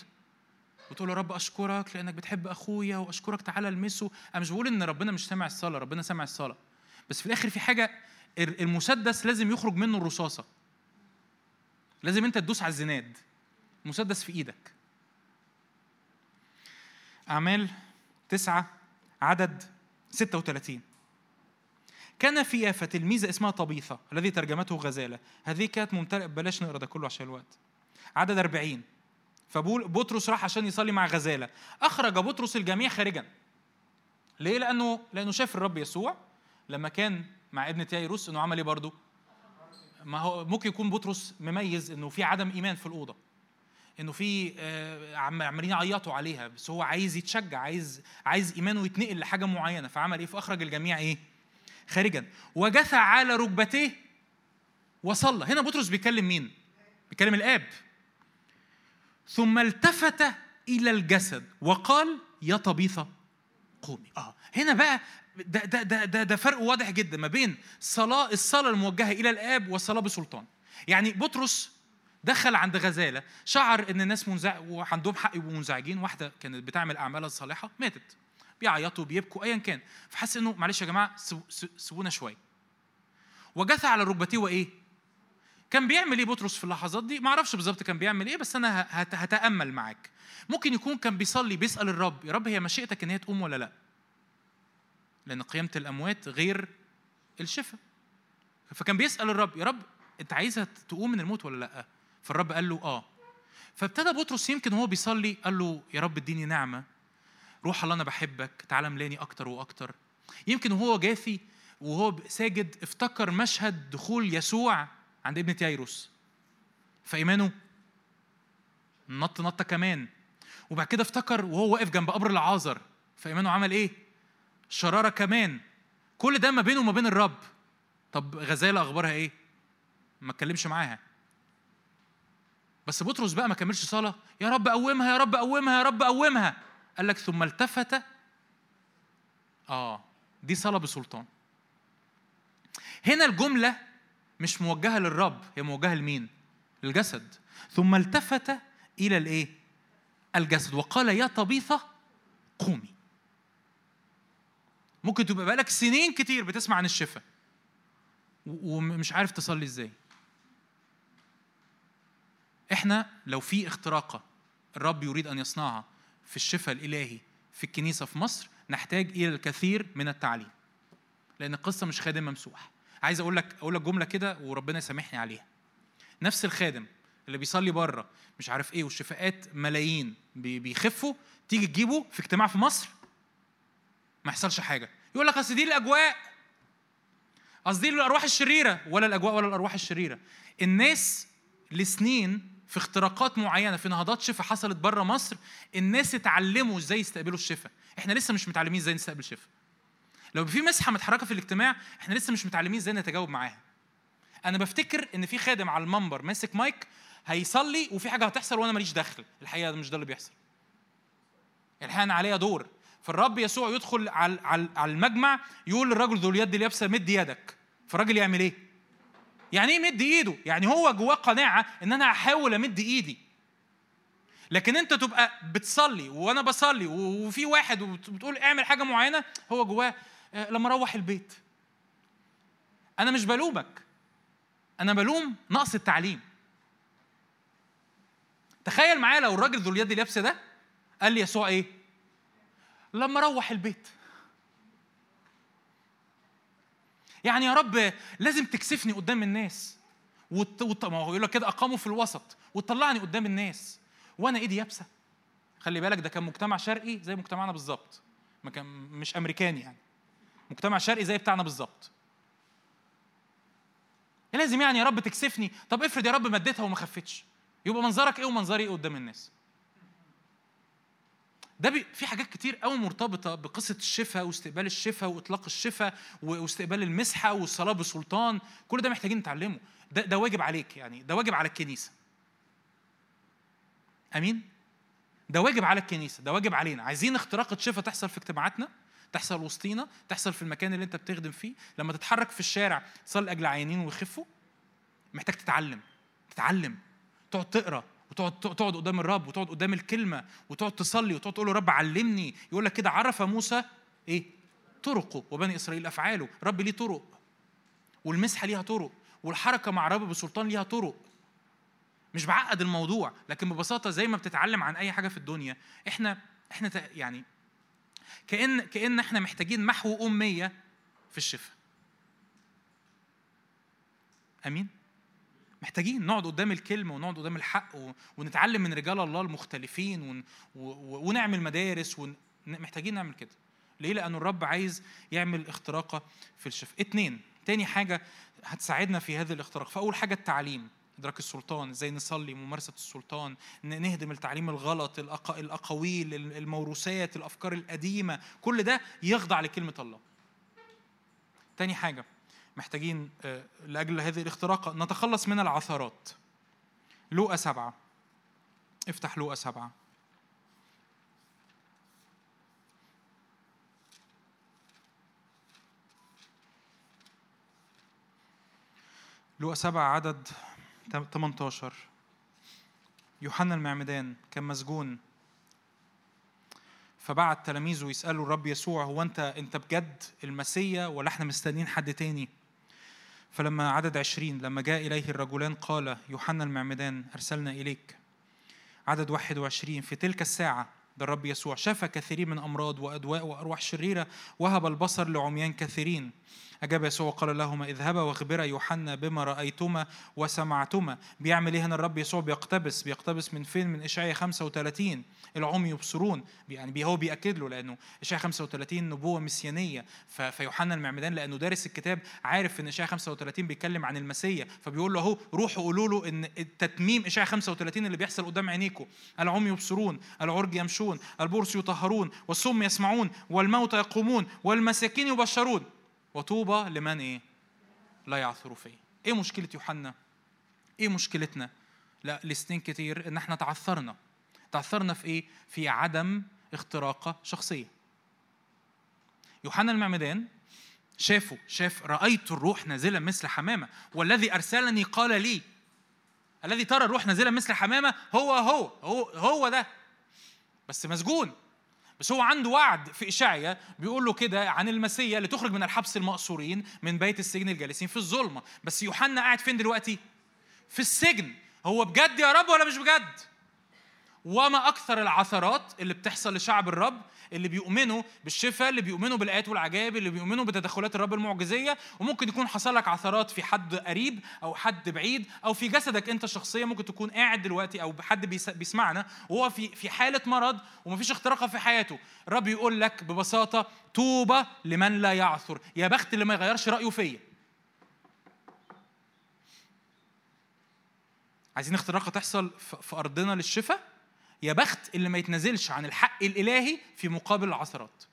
وتقول له رب أشكرك لأنك بتحب أخويا وأشكرك تعالى ألمسه. أنا مش بقول إن ربنا مش سامع الصلاة ربنا سامع الصلاة. بس في الآخر في حاجة المسدس لازم يخرج منه الرصاصة. لازم انت تدوس على الزناد. مسدس في إيدك. أعمال تسعة عدد 36 كان في يافا تلميذة اسمها طبيثة الذي ترجمته غزالة. هذه كانت ممتلئة بلاش نقرأ ده كله عشان الوقت. عدد 40 فبطرس راح عشان يصلي مع غزالة. أخرج بطرس الجميع خارجا. ليه؟ لأنه لأنه شاف الرب يسوع لما كان مع ابن تيروس إنه عمل إيه برضه؟ ما هو ممكن يكون بطرس مميز إنه في عدم إيمان في الأوضة. إنه في آه، عمالين يعيطوا عليها بس هو عايز يتشجع عايز عايز ايمانه يتنقل لحاجة معينة. فعمل إيه؟ فأخرج الجميع إيه؟ خارجا. وجثى على ركبتيه وصلى. هنا بطرس بيكلم مين؟ بيكلم الآب. ثم التفت إلى الجسد وقال يا طبيثه قومي. آه. هنا بقى ده ده ده ده, ده فرق واضح جدا ما بين صلاة الصلاة الموجهة إلى الآب والصلاة بسلطان. يعني بطرس دخل عند غزالة شعر إن الناس منزع وعندهم حق يبقوا منزعجين. واحدة كانت بتعمل أعمالها الصالحة ماتت. بيعيطوا بيبكوا ايا كان. فحس إنه معلش يا جماعة سيبونا شوية. وجثى على ركبتيه وإيه؟ كان بيعمل إيه بطرس في اللحظات دي؟ ما أعرفش بالظبط كان بيعمل إيه بس أنا هتأمل معاك. ممكن يكون كان بيصلي بيسأل الرب يا رب هي مشيئتك إن هي تقوم ولا لأ؟ لأن قيامة الأموات غير الشفاء. فكان بيسأل الرب يا رب أنت عايزها تقوم من الموت ولا لأ؟ فالرب قال له آه. فابتدى بطرس يمكن وهو بيصلي قال له يا رب اديني نعمة. روح الله أنا بحبك. تعالى ملاني أكتر وأكتر. يمكن وهو جاثي وهو ساجد افتكر مشهد دخول يسوع عند ابن تيروس فإيمانه نط نطة كمان. وبعد كده افتكر وهو واقف جنب قبر العازر. فإيمانه عمل إيه؟ شرارة كمان. كل ده ما بينه وما بين الرب. طب غزالة أخبارها إيه؟ ما اتكلمش معاها. بس بطرس بقى ما كملش صلاة. يا رب قومها يا رب قومها يا رب قومها قال لك ثم التفت. آه دي صلاة بسلطان. هنا الجملة مش موجهة للرب هي موجهة لمين؟ للجسد. ثم التفت إلى الإيه؟ الجسد. وقال يا طبيثه قومي. ممكن تبقى بقالك سنين كتير بتسمع عن الشفاء ومش عارف تصلي إزاي. إحنا لو في اختراقة الرب يريد أن يصنعها في الشفاء الإلهي في الكنيسة في مصر نحتاج إلى الكثير من التعليم. لأن القصة مش خادم ممسوح. عايز أقول لك أقول لك جملة كده وربنا يسامحني عليها. نفس الخادم اللي بيصلي بره مش عارف إيه والشفاءات ملايين بيخفوا تيجي تجيبه في اجتماع في مصر ما يحصلش حاجة. يقول لك أصل دي الأجواء قصدي الأرواح الشريرة ولا الأجواء ولا الأرواح الشريرة. الناس لسنين في اختراقات معينة في نهضات شفاء حصلت بره مصر الناس اتعلموا إزاي يستقبلوا الشفاء إحنا لسه مش متعلمين إزاي نستقبل شفاء لو في مسحة متحركة في الاجتماع إحنا لسه مش متعلمين إزاي نتجاوب معاها. أنا بفتكر إن في خادم على المنبر ماسك مايك هيصلي وفي حاجة هتحصل وأنا ماليش دخل. الحقيقة مش ده اللي بيحصل. الحقيقة أنا عليا دور. فالرب يسوع يدخل على المجمع يقول للرجل ذو اليد اليابسة مد يدك. فالراجل يعمل إيه؟ يعني إيه مد إيده؟ يعني هو جواه قناعة إن أنا هحاول أمد إيدي. لكن أنت تبقى بتصلي وأنا بصلي وفي واحد وبتقول اعمل حاجة معينة هو جواه آه، لما أروح البيت. أنا مش بلومك. أنا بلوم نقص التعليم. تخيل معايا لو الراجل ذو اليد اليابسة ده قال لي يسوع إيه؟ لما أروح البيت. يعني يا رب لازم تكسفني قدام الناس. ما هو يقول لك كده أقاموا في الوسط وتطلعني قدام الناس وأنا إيدي يابسة. خلي بالك ده كان مجتمع شرقي زي مجتمعنا بالظبط. ما كان مش أمريكاني يعني. مجتمع شرقي زي بتاعنا بالظبط. لازم يعني يا رب تكسفني. طب افرض يا رب مديتها وما خفتش. يبقى منظرك إيه ومنظري إيه قدام الناس؟ ده بي في حاجات كتير قوي مرتبطة بقصة الشفاء واستقبال الشفاء وإطلاق الشفاء واستقبال المسحة والصلاة بسلطان كل ده محتاجين نتعلمه. ده ده واجب عليك يعني ده واجب على الكنيسة. آمين؟ ده واجب على الكنيسة ده واجب علينا. عايزين اختراق شفاء تحصل في اجتماعاتنا تحصل وسطينا تحصل في المكان اللي انت بتخدم فيه. لما تتحرك في الشارع تصلي أجل عيانين ويخفوا محتاج تتعلم تتعلم تقعد تقرأ وتقعد تقعد قدام الرب وتقعد قدام الكلمة وتقعد تصلي وتقعد تقول له رب علمني. يقول لك كده عرف موسى إيه؟ طرقه وبني إسرائيل أفعاله. رب ليه طرق والمسحة ليها طرق والحركة مع رب بسلطان ليها طرق. مش بعقد الموضوع لكن ببساطة زي ما بتتعلم عن أي حاجة في الدنيا إحنا إحنا يعني كان كأن إحنا محتاجين محو أمية في الشفاء. آمين؟ محتاجين نقعد قدام الكلمة ونقعد قدام الحق ونتعلم من رجال الله المختلفين ونعمل مدارس محتاجين نعمل كده. ليه؟ لأنه الرب عايز يعمل اختراقه في الشفاء. اتنين تاني حاجة هتساعدنا في هذه الاختراق. فأول حاجة التعليم. إدراك السلطان إزاي نصلي ممارسة السلطان نهدم التعليم الغلط الأقاويل الموروثات الأفكار القديمة. كل ده يخضع لكلمة الله. تاني حاجة محتاجين آه، لأجل هذه الاختراق نتخلص من العثرات. لوقا سبعة. افتح لوقا سبعة. لوقا سبعة عدد 18 يوحنا المعمدان كان مسجون. فبعت تلاميذه يسألوا الرب يسوع هو أنت أنت بجد المسيا ولا إحنا مستنيين حد تاني؟ فلما عدد عشرين لما جاء إليه الرجلان قال يوحنا المعمدان أرسلنا إليك. عدد واحد وعشرين في تلك الساعة ده الرب يسوع شفى كثيرين من أمراض وأدواء وأرواح شريرة وهب البصر لعميان كثيرين. أجاب يسوع وقال لهما اذهبا واخبرا يوحنا بما رأيتما وسمعتما. بيعمل إيه هنا الرب يسوع؟ بيقتبس بيقتبس من فين؟ من إشعياء 35 العمي يبصرون يعني هو بيأكد له لأنه إشعياء 35 نبوة مسيانية فيوحنا المعمدان لأنه دارس الكتاب عارف إن إشعياء 35 بيتكلم عن المسيا فبيقول له أهو روحوا قولوا له إن التتميم إشعياء 35 اللي بيحصل قدام عينيكم العمي يبصرون العرج يمشون البرص يطهرون والصم يسمعون والموتى يقومون والمساكين يبشرون. وطوبى لمن إيه؟ لا يعثر فيه. إيه مشكلة يوحنا؟ إيه مشكلتنا؟ لا لسنين كتير إن إحنا تعثرنا. تعثرنا في إيه؟ في عدم اختراقه شخصية. يوحنا المعمدان شافه شاف رأيت الروح نازلة مثل حمامة والذي أرسلني قال لي الذي ترى الروح نازلة مثل حمامة هو هو هو هو ده. بس مسجون. بس هو عنده وعد في إشعيا بيقول له كده عن المسيا لتخرج من الحبس المأسورين من بيت السجن الجالسين في الظلمة بس يوحنا قاعد فين دلوقتي؟ في السجن هو بجد يا رب ولا مش بجد؟ وما أكثر العثرات اللي بتحصل لشعب الرب اللي بيؤمنوا بالشفاء اللي بيؤمنوا بالآيات والعجائب اللي بيؤمنوا بتدخلات الرب المعجزية. وممكن يكون حصل لك عثرات في حد قريب أو حد بعيد أو في جسدك أنت شخصيا. ممكن تكون قاعد دلوقتي أو حد بيسمعنا وهو في في حالة مرض ومفيش اختراقه في حياته. الرب يقول لك ببساطة طوبى لمن لا يعثر. يا بخت اللي ما يغيرش رأيه فيا. عايزين اختراقه تحصل في أرضنا للشفاء؟ يا بخت اللي ما يتنازلش عن الحق الإلهي في مقابل العثرات.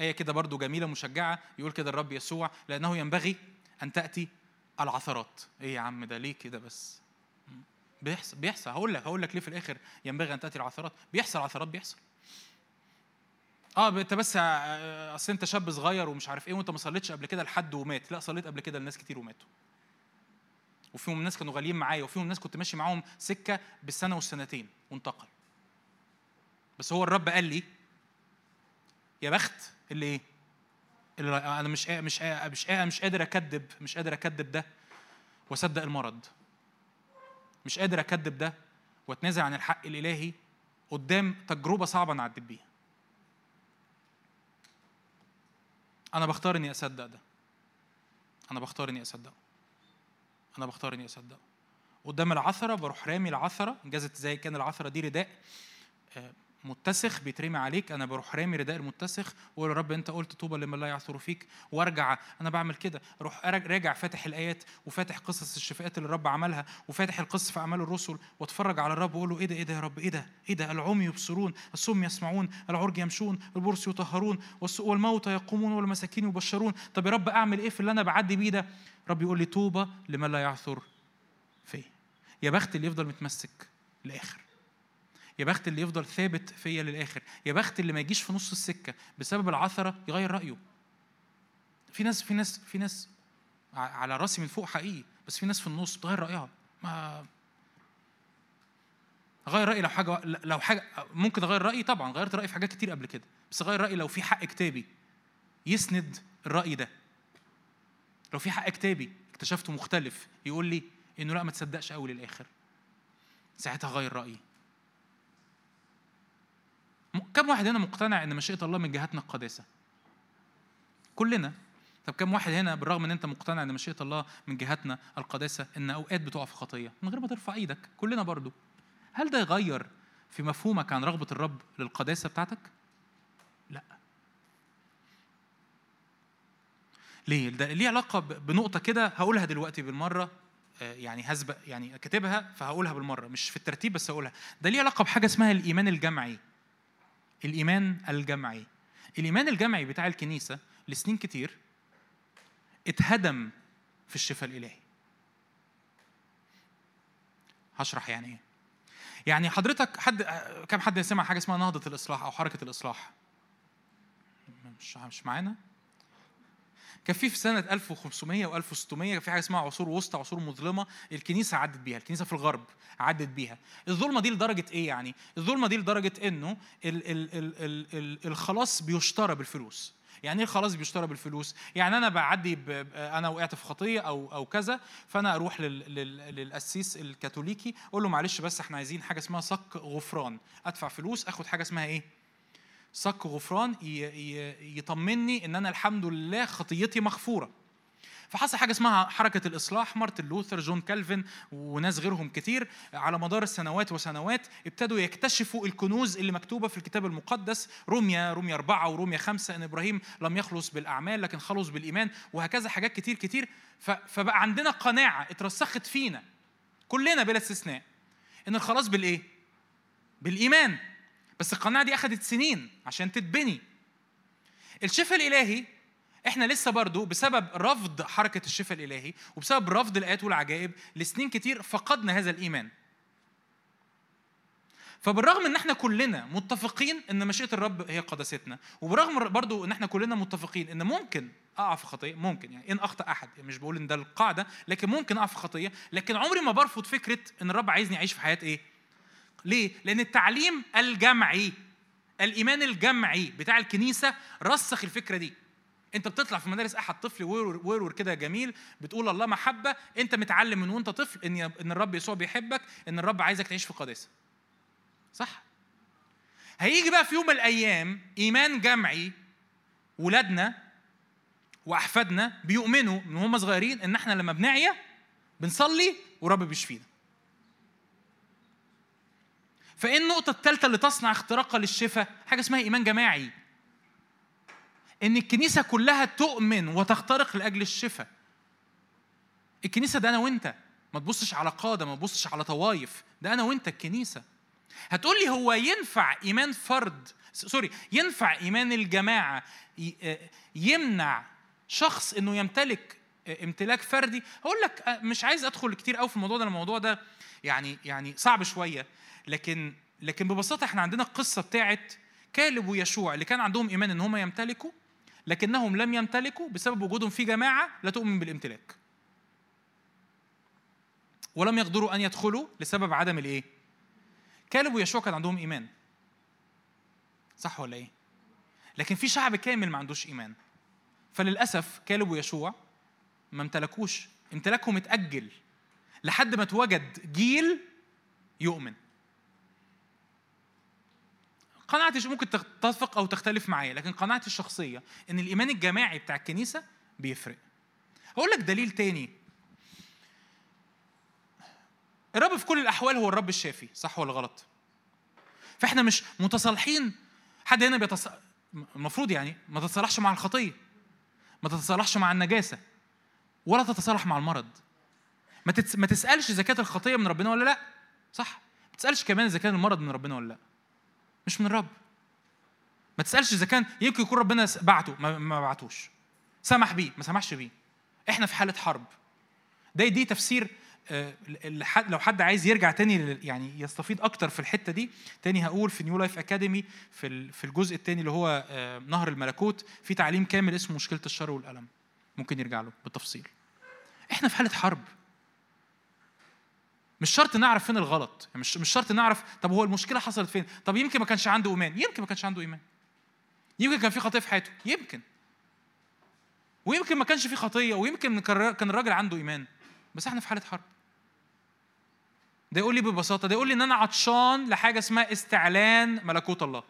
آية كده برضو جميلة مشجعة يقول كده الرب يسوع لأنه ينبغي أن تأتي العثرات. إيه يا عم ده؟ ليه كده بس؟ بيحصل بيحصل. هقول لك هقول لك ليه في الآخر ينبغي أن تأتي العثرات. بيحصل عثرات بيحصل. آه أنت بس آه، أصل أنت شاب صغير ومش عارف إيه وأنت ما صليتش قبل كده لحد ومات. لا صليت قبل كده لناس كتير وماتوا. وفيهم ناس كانوا غاليين معايا وفيهم ناس كنت ماشي معاهم سكة بالسنة والسنتين وانتقل بس هو الرب قال لي يا بخت اللي إيه؟ اللي أنا مش مش مش مش قادر اكذب مش قادر اكذب ده وأصدق المرض. مش قادر اكذب ده وأتنازل عن الحق الإلهي قدام تجربة صعبة أنا عديت بيها. أنا بختار إني أصدق ده. أنا بختار إني أصدقه. أنا بختار إني اصدقه قدام العثرة بروح رامي العثرة جازت زي كان العثرة دي رداء. آه، متسخ بيترمي عليك. أنا بروح رامي رداء المتسخ وأقول يا رب أنت قلت طوبى لمن لا يعثر فيك. وأرجع أنا بعمل كده. أروح راجع فاتح الآيات وفاتح قصص الشفاءات اللي الرب عملها وفاتح القصص في أعمال الرسل واتفرج على الرب واقول له إيه ده إيه ده يا رب إيه ده إيه ده العمي يبصرون الصم يسمعون العرج يمشون البرص يطهرون والموتى يقومون والمساكين يبشرون. طب يا رب أعمل إيه في اللي أنا بعدي بيه ده؟ رب يقول لي طوبى لمن لا يعثر فيه يا بخت اللي يفضل متمسك للاخر يا بخت اللي يفضل ثابت فيا للآخر يا بخت اللي ما يجيش في نص السكة بسبب العثرة يغير رأيه. في ناس في ناس في ناس على رأسي من فوق حقيقي بس في ناس في النص بتغير رأيها. ما غير رأيي لو حاجة لو حاجة ممكن أغير رأيي طبعا غيرت رأيي في حاجات كتير قبل كده بس غير رأيي لو في حق كتابي يسند الرأي ده. لو في حق كتابي اكتشفته مختلف يقول لي إنه لأ ما تصدقش قوي للآخر. ساعتها غير رأيي. كم واحد هنا مقتنع إن مشيئة الله من جهتنا القداسة؟ كلنا. طب كم واحد هنا بالرغم إن أنت مقتنع إن مشيئة الله من جهتنا القداسة إن أوقات بتقع في خطية؟ من غير ما ترفع إيدك. كلنا برضو. هل ده يغير في مفهومك عن رغبة الرب للقداسة بتاعتك؟ لا. ليه؟ ده ليه علاقة بنقطة كده هقولها دلوقتي بالمرة آه، يعني هسبق يعني كاتبها فهقولها بالمرة. مش في الترتيب بس هقولها. ده ليه علاقة بحاجة اسمها الإيمان الجمعي. الإيمان الجمعي. الإيمان الجمعي بتاع الكنيسة لسنين كتير اتهدم في الشفاء الإلهي. هشرح يعني إيه. يعني حضرتك حد كم حد سمع حاجة اسمها نهضة الإصلاح أو حركة الإصلاح؟ مش مش معانا؟ كان في في سنة 1500 و 1600 كان في حاجة اسمها عصور وسطى عصور مظلمة الكنيسة عدت بيها الكنيسة في الغرب عدت بيها. الظلمة دي لدرجة إيه يعني؟ الظلمة دي لدرجة إنه ال ال ال ال ال الخلاص بيشترى بالفلوس. يعني إيه خلاص بيشترى بالفلوس؟ يعني أنا بعدي أنا وقعت في خطية أو أو كذا فأنا أروح لل... لل... للقسيس الكاثوليكي أقول له معلش بس إحنا عايزين حاجة اسمها صك غفران. أدفع فلوس آخد حاجة اسمها إيه؟ صك غفران يطمني إن أنا الحمد لله خطيتي مغفورة. فحصل حاجة اسمها حركة الإصلاح. مارتن لوثر جون كالفن وناس غيرهم كتير على مدار السنوات وسنوات ابتدوا يكتشفوا الكنوز اللي مكتوبة في الكتاب المقدس. روميا روميا أربعة وروميا خمسة إن إبراهيم لم يخلص بالأعمال لكن خلص بالإيمان وهكذا حاجات كتير كتير. فبقى عندنا قناعة اترسخت فينا كلنا بلا استثناء إن الخلاص بالإيه؟ بالإيمان. بس القناعة دي اخذت سنين عشان تتبني. الشفاء الإلهي إحنا لسه برضو بسبب رفض حركة الشفاء الإلهي وبسبب رفض الآيات والعجائب لسنين كتير فقدنا هذا الإيمان. فبالرغم إن إحنا كلنا متفقين إن مشيئة الرب هي قداستنا وبرغم برضو إن إحنا كلنا متفقين إن ممكن أقع في خطيه ممكن يعني إن أخطأ أحد يعني مش بقول إن ده القاعدة لكن ممكن أقع في خطيه لكن عمري ما برفض فكرة إن الرب عايزني أعيش في حياة إيه؟ ليه؟ لأن التعليم الجمعي الإيمان الجمعي بتاع الكنيسة رسخ الفكرة دي. أنت بتطلع في مدارس أحد طفل ورور كده جميل بتقول الله محبة أنت متعلم من وأنت طفل إن إن الرب يسوع بيحبك إن الرب عايزك تعيش في قداسة. صح؟ هيجي بقى في يوم من الأيام إيمان جمعي ولادنا وأحفادنا بيؤمنوا من هم صغيرين إن إحنا لما بنعيا بنصلي ورب بيشفينا. فإيه النقطة الثالثه اللي تصنع اختراقا للشفاء؟ حاجة اسمها إيمان جماعي. إن الكنيسة كلها تؤمن وتخترق لأجل الشفاء. الكنيسة ده أنا وأنت. ما تبصش على قادة ما تبصش على طوايف ده أنا وأنت الكنيسة. هتقول لي هو ينفع إيمان فرد سوري ينفع إيمان الجماعة آه، يمنع شخص إنه يمتلك آه، امتلاك فردي؟ هقول لك آه، مش عايز أدخل كتير قوي في الموضوع ده الموضوع ده يعني يعني صعب شوية. لكن لكن ببساطة إحنا عندنا القصة بتاعت كالب ويشوع اللي كان عندهم إيمان إن هم يمتلكوا لكنهم لم يمتلكوا بسبب وجودهم في جماعة لا تؤمن بالامتلاك. ولم يقدروا أن يدخلوا لسبب عدم الإيه؟ كالب ويشوع كان عندهم إيمان. صح ولا إيه؟ لكن في شعب كامل ما عندوش إيمان. فللأسف كالب ويشوع ما امتلكوش. امتلاكهم اتأجل. لحد ما اتوجد جيل يؤمن. قناعتي ممكن تتفق أو تختلف معايا لكن قناعتي الشخصية إن الإيمان الجماعي بتاع الكنيسة بيفرق. هقول لك دليل تاني. الرب في كل الأحوال هو الرب الشافي صح ولا غلط؟ فإحنا مش متصالحين. حد هنا بيتص... المفروض يعني ما تتصالحش مع الخطية ما تتصالحش مع النجاسة ولا تتصالح مع المرض. ما. ما تسألش إذا كانت الخطية من ربنا ولا لأ صح؟ ما تسألش كمان إذا كان المرض من ربنا ولا لأ. مش من الرب ما تسألش إذا كان يمكن يكون ربنا بعته ما, ما بعتوش. سمح بيه ما سمحش بيه. إحنا في حالة حرب. ده دي تفسير آه، لو حد عايز يرجع تاني يعني يستفيد أكتر في الحتة دي تاني هقول في New Life Academy في في الجزء الثاني اللي هو آه، نهر الملكوت في تعليم كامل اسمه مشكلة الشر والألم. ممكن يرجع له بالتفصيل. إحنا في حالة حرب. مش شرط نعرف فين الغلط. يعني مش مش شرط نعرف طب هو المشكلة حصلت فين؟ طب يمكن ما كانش عنده إيمان. يمكن ما كانش عنده إيمان. يمكن كان في خطية في حياته. يمكن. ويمكن ما كانش في خطية ويمكن كان الراجل عنده إيمان. بس إحنا في حالة حرب. ده يقول لي ببساطة ده يقول لي إن أنا عطشان لحاجة اسمها استعلان ملكوت الله.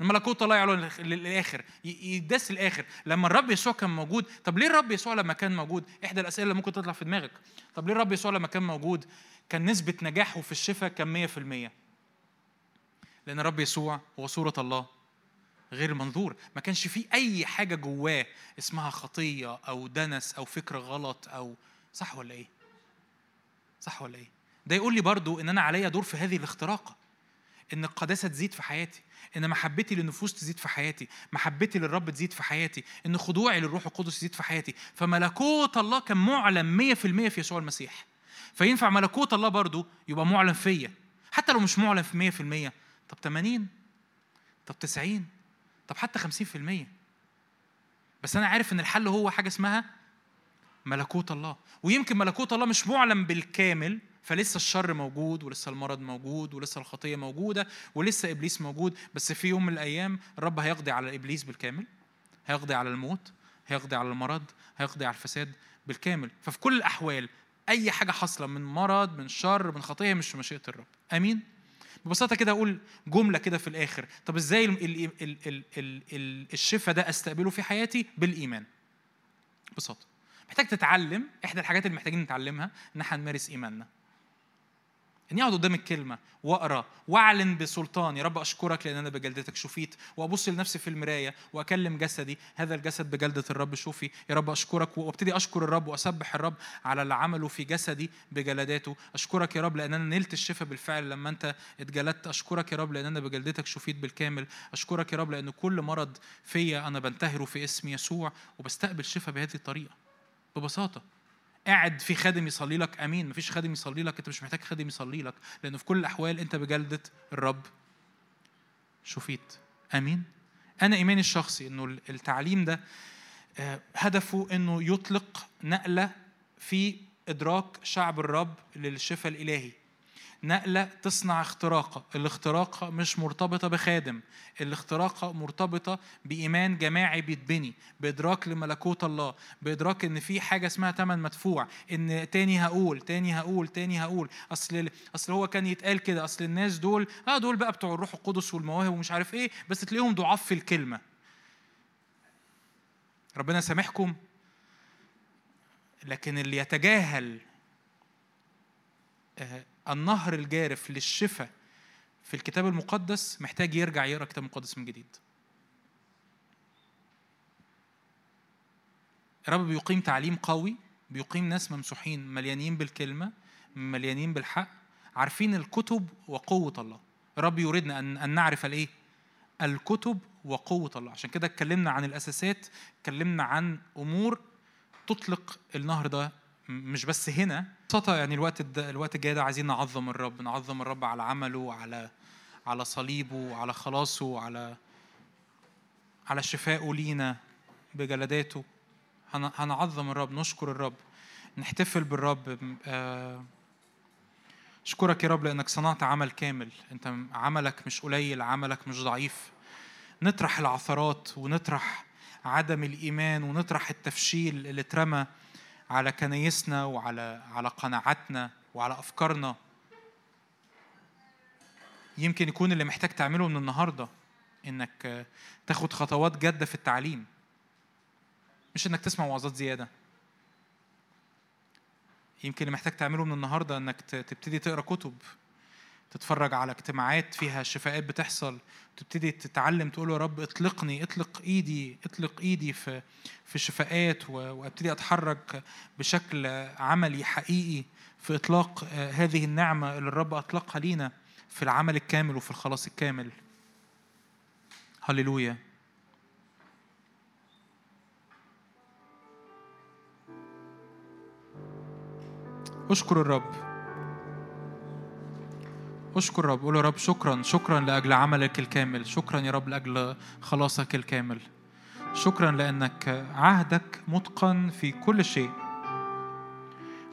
الملكوت الله يعلن للآخر يدس الآخر لما الرب يسوع كان موجود طب ليه الرب يسوع لما كان موجود؟ إحدى الأسئلة اللي ممكن تطلع في دماغك. طب ليه الرب يسوع لما كان موجود كان نسبة نجاحه في الشفاء كان 100% لأن الرب يسوع هو صورة الله غير منظور. ما كانش فيه أي حاجة جواه اسمها خطية أو دنس أو فكر غلط أو صح ولا إيه؟ صح ولا إيه؟ ده يقول لي برضو إن أنا عليا دور في هذه الاختراقة. إن القداسة تزيد في حياتي. إن محبتي للنفوس تزيد في حياتي محبتي للرب تزيد في حياتي إن خضوعي للروح القدس يزيد في حياتي. فملكوت الله كان معلن 100% في يسوع المسيح. فينفع ملكوت الله برضو يبقى معلن فيا؟ حتى لو مش معلن في 100% طب 80 طب 90 طب حتى 50% بس أنا عارف إن الحل هو حاجة اسمها ملكوت الله. ويمكن ملكوت الله مش معلن بالكامل فلسه الشر موجود ولسه المرض موجود ولسه الخطية موجودة ولسه إبليس موجود بس في يوم من الأيام الرب هيقضي على إبليس بالكامل هيقضي على الموت هيقضي على المرض هيقضي على الفساد بالكامل. ففي كل الأحوال أي حاجة حاصلة من مرض من شر من خطية مش في مشيئة الرب. آمين؟ ببساطة كده أقول جملة كده في الآخر. طب إزاي الشفاء ده أستقبله في حياتي؟ بالإيمان. ببساطة. محتاج تتعلم إحدى الحاجات اللي محتاجين نتعلمها إن إحنا نمارس إيماننا. اني اقعد قدام الكلمة وأقرأ وأعلن بسلطان يا رب أشكرك لأن أنا بجلدتك شفيت وأبص لنفسي في المراية وأكلم جسدي هذا الجسد بجلدة الرب شوفي يا رب أشكرك وأبتدي أشكر الرب وأسبح الرب على اللي عمله في جسدي بجلداته أشكرك يا رب لأن أنا نلت الشفاء بالفعل لما أنت اتجلدت أشكرك يا رب لأن أنا بجلدتك شفيت بالكامل أشكرك يا رب لأن كل مرض فيا أنا بنتهره في اسم يسوع وبستقبل شفاء بهذه الطريقة ببساطة. قاعد في خادم يصلي لك أمين. مفيش خادم يصلي لك أنت مش محتاج خادم يصلي لك. لأنه في كل الأحوال أنت بجلدة الرب. شفيت. أمين. أنا إيماني الشخصي إنه التعليم ده آه، هدفه إنه يطلق نقلة في إدراك شعب الرب للشفاء الإلهي. نقلة تصنع اختراقة الاختراقة مش مرتبطة بخادم. الاختراقة مرتبطة بإيمان جماعي بيتبني بإدراك لملكوت الله بإدراك إن في حاجة اسمها تمن مدفوع إن تاني هقول تاني هقول تاني هقول. أصل أصل هو كان يتقال كده أصل الناس دول آه دول بقى بتوع الروح القدس والمواهب ومش عارف إيه بس تلاقيهم ضعاف في الكلمة. ربنا سامحكم. لكن اللي يتجاهل آه، النهر الجارف للشفاء في الكتاب المقدس محتاج يرجع يقرأ الكتاب المقدس من جديد. الرب بيقيم تعليم قوي بيقيم ناس ممسوحين مليانين بالكلمة مليانين بالحق عارفين الكتب وقوة الله. الرب يريدنا ان أن نعرف الإيه؟ الكتب وقوة الله. عشان كده اتكلمنا عن الأساسات اتكلمنا عن أمور تطلق النهر ده مش بس هنا ببساطة يعني الوقت الوقت الجاي ده عايزين نعظم الرب نعظم الرب على عمله على على صليبه على خلاصه على على شفائه لينا بجلداته هنعظم الرب نشكر الرب نحتفل بالرب آه، اشكرك يا رب لأنك صنعت عمل كامل. أنت عملك مش قليل عملك مش ضعيف. نطرح العثرات ونطرح عدم الإيمان ونطرح التفشيل اللي اترمى على كنايسنا وعلى على قناعاتنا وعلى أفكارنا. يمكن يكون اللي محتاج تعمله من النهارده إنك تاخد خطوات جادة في التعليم. مش إنك تسمع وعظات زيادة. يمكن اللي محتاج تعمله من النهارده إنك تبتدي تقرأ كتب. تتفرج على اجتماعات فيها شفاءات بتحصل تبتدي تتعلم تقول يا رب اطلقني اطلق إيدي اطلق إيدي في في شفاءات وأبتدي أتحرك بشكل عملي حقيقي في إطلاق آه، هذه النعمة اللي الرب أطلقها لينا في العمل الكامل وفي الخلاص الكامل. هللويا. أشكر الرب. أشكر رب قول يا رب شكرا شكرا لأجل عملك الكامل شكرا يا رب لأجل خلاصك الكامل. شكرا لأنك عهدك متقن في كل شيء.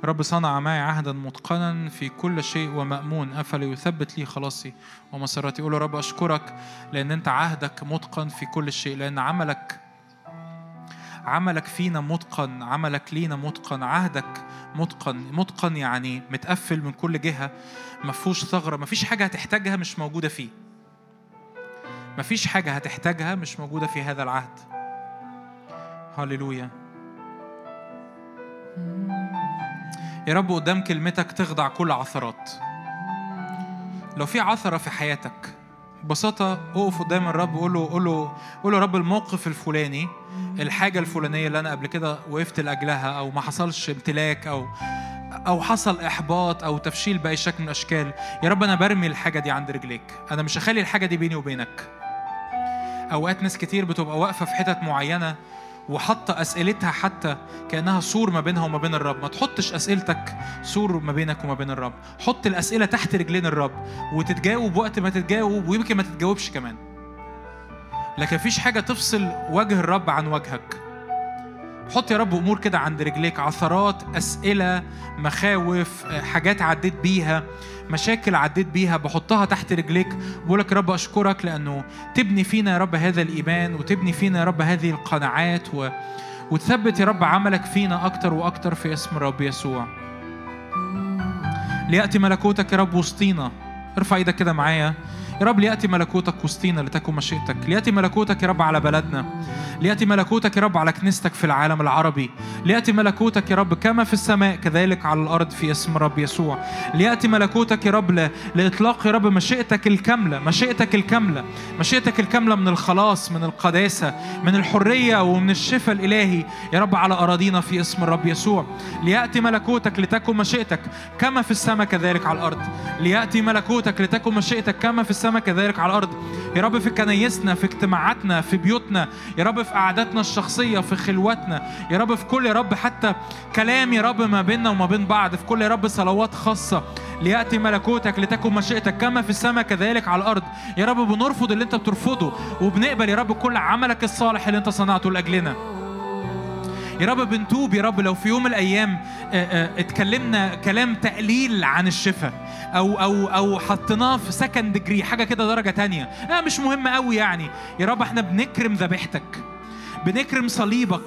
رب صنع معي عهدا متقنا في كل شيء ومأمون أفلا يثبت لي خلاصي ومساراتي قول يا رب أشكرك لأن أنت عهدك متقن في كل شيء لأن عملك عملك فينا متقن عملك لينا متقن عهدك متقن. متقن يعني متقفل من كل جهة ما فيهوش ثغرة ما فيش حاجة هتحتاجها مش موجودة فيه. ما فيش حاجة هتحتاجها مش موجودة في هذا العهد. هللويا. يا رب قدام كلمتك تخضع كل عثرات. لو في عثرة في حياتك ببساطة اقف قدام الرب وقول له قول له قول له رب الموقف الفلاني الحاجة الفلانية اللي أنا قبل كده وقفت لأجلها أو ما حصلش امتلاك أو أو حصل إحباط أو تفشيل بأي شكل من الأشكال. يا رب أنا برمي الحاجة دي عند رجليك. أنا مش هخلي الحاجة دي بيني وبينك. أوقات ناس كتير بتبقى واقفة في حتت معينة وحاطة أسئلتها حتى كأنها سور ما بينها وما بين الرب. ما تحطش أسئلتك سور ما بينك وما بين الرب. حط الأسئلة تحت رجلين الرب وتتجاوب وقت ما تتجاوب ويمكن ما تتجاوبش كمان. لكن مفيش حاجة تفصل وجه الرب عن وجهك. حط يا رب أمور كده عند رجليك عثرات أسئلة مخاوف حاجات عديت بيها مشاكل عديت بيها بحطها تحت رجليك. بقول لك يا رب أشكرك لأنه تبني فينا يا رب هذا الإيمان وتبني فينا يا رب هذه القناعات و... وتثبت يا رب عملك فينا أكتر وأكتر في اسم الرب يسوع. ليأتي ملكوتك يا رب وسطينا. ارفع إيدك كده معايا. يا رب ليأتي ملكوتك وسطينا لتكن مشيئتك. ليأتي ملكوتك يا رب على بلدنا. ليأتي ملكوتك يا رب على كنيستك في العالم العربي. ليأتي ملكوتك يا رب كما في السماء كذلك على الأرض في اسم رب يسوع. ليأتي ملكوتك يا رب. لإطلاق يا رب مشيئتك الكاملة مشيئتك الكاملة مشيئتك الكاملة من الخلاص من القداسة من الحرية ومن الشفاء الإلهي يا رب على أراضينا في اسم الرب يسوع. ليأتي ملكوتك لتكن مشيئتك كما في السماء كذلك على الأرض. ليأتي ملكوتك لتكن مشيئتك كما في السماء كذلك على الأرض. يا رب في كنايسنا في اجتماعاتنا في بيوتنا يا رب في قعداتنا الشخصية في خلواتنا يا رب في كل يا رب حتى كلام يا رب ما بيننا وما بين بعض في كل يا رب صلوات خاصة. ليأتي ملكوتك لتكن مشيئتك كما في السماء كذلك على الأرض. يا رب بنرفض اللي أنت بترفضه وبنقبل يا رب كل عملك الصالح اللي أنت صنعته لأجلنا. يا رب بنتوب يا رب لو في يوم من الأيام اتكلمنا كلام تقليل عن الشفاء أو أو أو حطيناه في second degree حاجة كده درجة تانية. لا مش مهم قوي يعني. يا رب إحنا بنكرم ذبيحتك بنكرم صليبك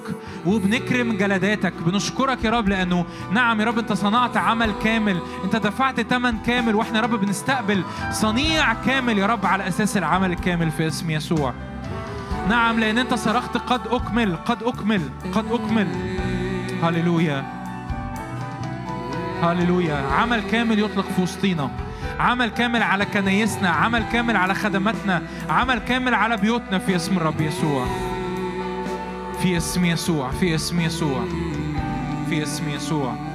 وبنكرم جلداتك بنشكرك يا رب لأنه نعم يا رب أنت صنعت عمل كامل أنت دفعت ثمن كامل وإحنا يا رب بنستقبل صنيع كامل يا رب على أساس العمل الكامل في اسم يسوع. نعم لأن أنت صرخت قد أكمل قد أكمل قد أكمل. هللويا. هللويا. عمل كامل يطلق في وسطينا. عمل كامل على كنايسنا عمل كامل على خدماتنا عمل كامل على بيوتنا في اسم الرب يسوع. في اسم يسوع في اسم يسوع في اسم يسوع.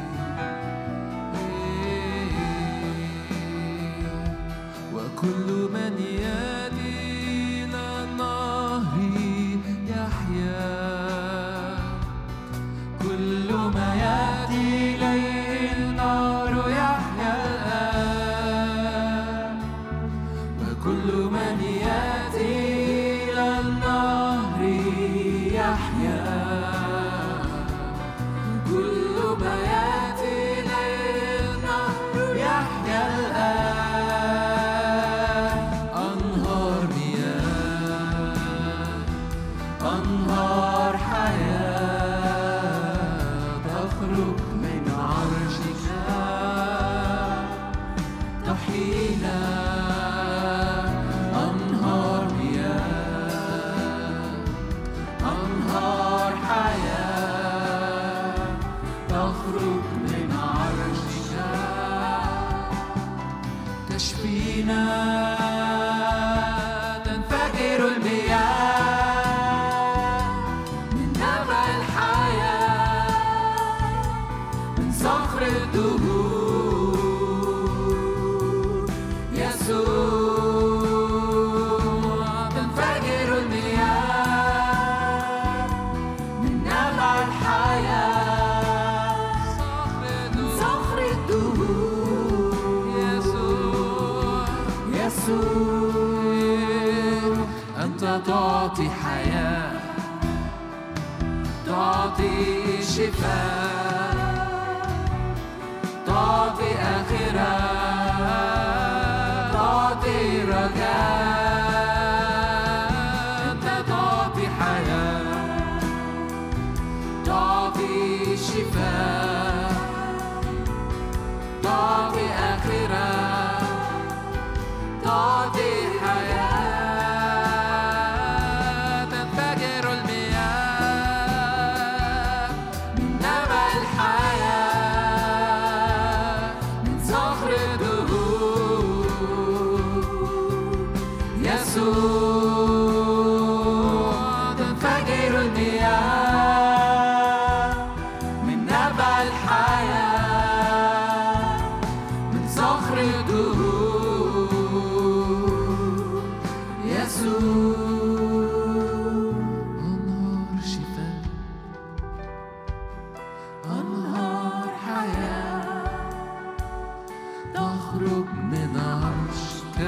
تخرج من عرشك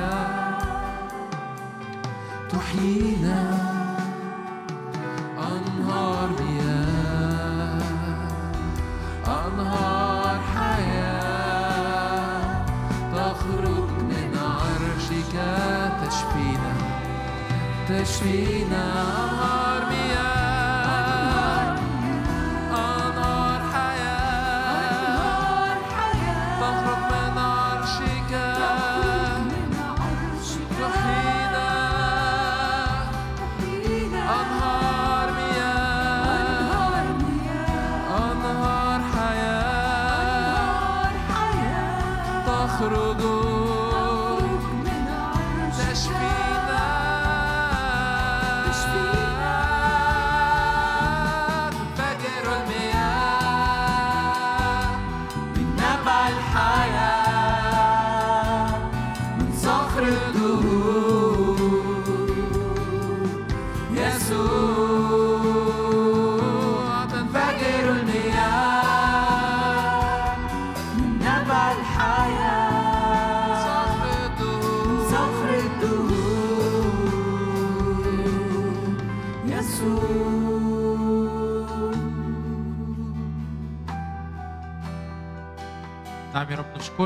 تحيينا. أنهار مياه أنهار حياة تخرج من عرشك. تشفينا تشفينا.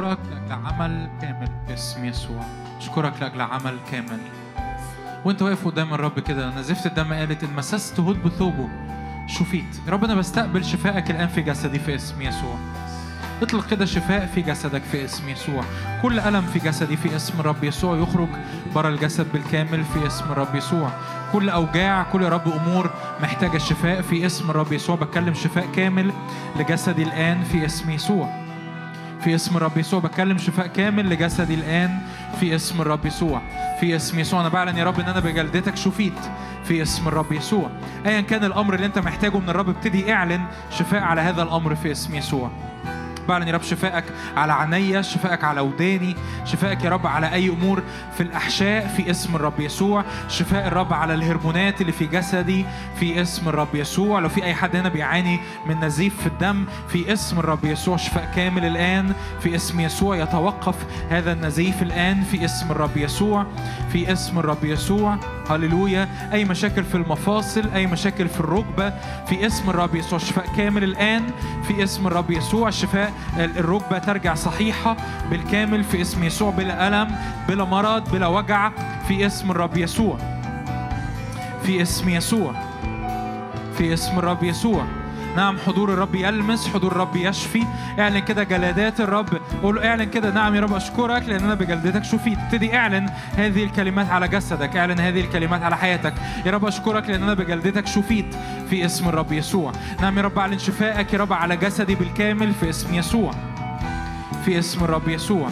يا رب نشكرك لاجل عمل كامل باسم يسوع. نشكرك لاجل عمل كامل. وأنت واقف قدام الرب كده نزفت الدم قالت إن مسست هود بثوبه. شفيت. يا رب أنا بستقبل شفائك الآن في جسدي في اسم يسوع. اطلق كده شفاء في جسدك في اسم يسوع. كل ألم في جسدي في اسم الرب يسوع يخرج برا الجسد بالكامل في اسم الرب يسوع. كل أوجاع كل رب أمور محتاجة شفاء في اسم الرب يسوع. بتكلم شفاء كامل لجسدي الآن في اسم يسوع. في اسم الرب يسوع. بتكلم شفاء كامل لجسدي الآن في اسم الرب يسوع. في اسم يسوع. أنا بعلن يا رب إن أنا بجلدتك شفيت في اسم الرب يسوع. أيا كان الأمر اللي أنت محتاجه من الرب ابتدي اعلن شفاء على هذا الأمر في اسم يسوع. بعلن يا رب شفائك على عينيا شفائك على وداني شفائك يا رب على أي أمور في الأحشاء في اسم الرب يسوع. شفاء الرب على الهرمونات اللي في جسدي في اسم الرب يسوع. لو في أي حد هنا بيعاني من نزيف في الدم في اسم الرب يسوع شفاء كامل الآن. في اسم يسوع يتوقف هذا النزيف الآن. في اسم الرب يسوع في اسم الرب يسوع. هللويا. أي مشاكل في المفاصل أي مشاكل في الركبة في اسم الرب يسوع شفاء كامل الآن في اسم الرب يسوع شفاء الركبة ترجع صحيحة بالكامل في اسم يسوع بلا ألم بلا مرض بلا وجع في اسم الرب يسوع في اسم يسوع في اسم الرب يسوع. نعم حضور الرب يلمس حضور الرب يشفي. اعلن كده جلدات الرب. قول اعلن كده. نعم يا رب اشكرك لأن أنا بجلدتك شفيت ابتدي اعلن هذه الكلمات على جسدك. اعلن هذه الكلمات على حياتك. يا رب اشكرك لأن أنا بجلدتك شفيت في اسم الرب يسوع. نعم يا رب اعلن شفائك يا رب على جسدي بالكامل في اسم يسوع. في اسم الرب يسوع.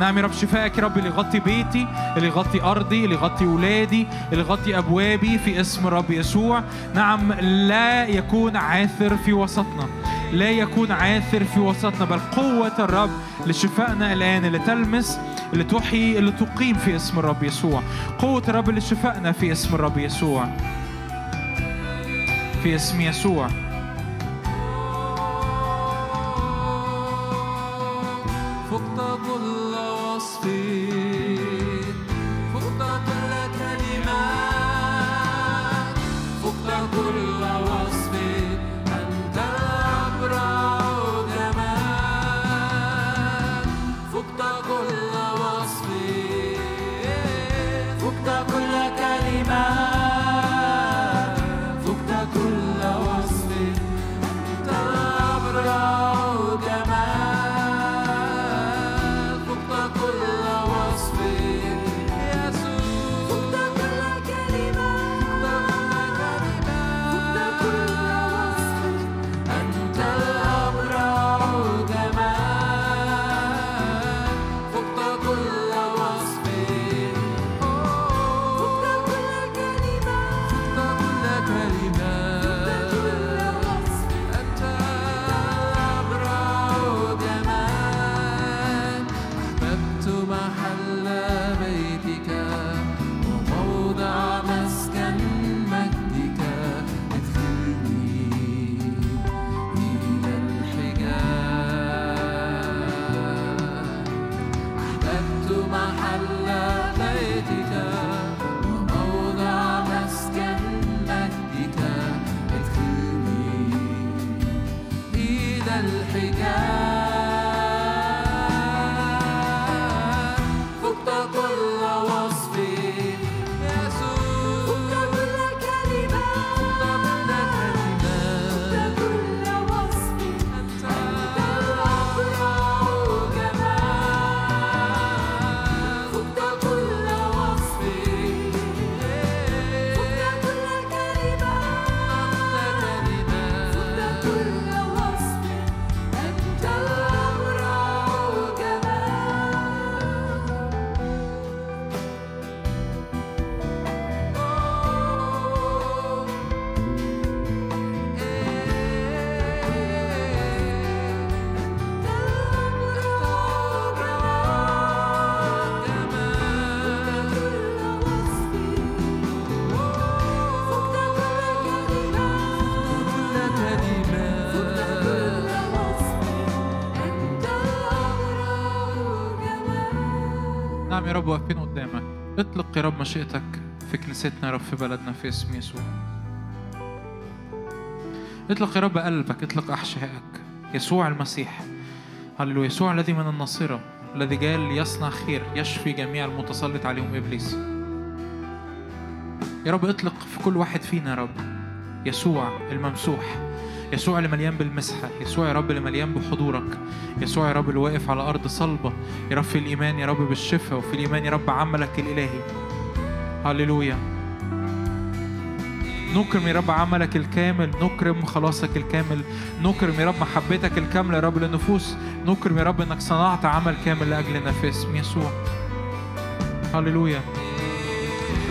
نعم يا رب شفائك يا رب اللي يغطي بيتي اللي يغطي أرضي اللي يغطي ولادي اللي يغطي أبوابي في اسم الرب يسوع. نعم لا يكون عاثر في وسطنا لا يكون عاثر في وسطنا بل قوة الرب لشفائنا الآن اللي تلمس اللي تحيي اللي تقيم في اسم الرب يسوع. قوة الرب اللي شفائنا في اسم الرب يسوع في اسم يسوع. رب واقفين قدامك. اطلق يا رب مشيئتك في كنيستنا يا رب في بلدنا في اسم يسوع. اطلق يا رب قلبك اطلق أحشائك. يسوع المسيح. هللويا. يسوع الذي من الناصرة الذي جاء ليصنع خير يشفي جميع المتسلط عليهم إبليس. يا رب اطلق في كل واحد فينا يا رب. يسوع الممسوح. يسوع اللي مليان بالمسحة يسوع يا رب اللي مليان بحضورك. يسوع يا رب اللي واقف على أرض صلبة. يا رب في الإيمان يا رب بالشفاء وفي الإيمان يا رب عملك الإلهي. هللويا. نكرم يا رب عملك الكامل نكرم خلاصك الكامل. نكرم يا رب محبتك الكاملة يا رب للنفوس. نكرم يا رب إنك صنعت عمل كامل لأجلنا في اسم يسوع. هللويا.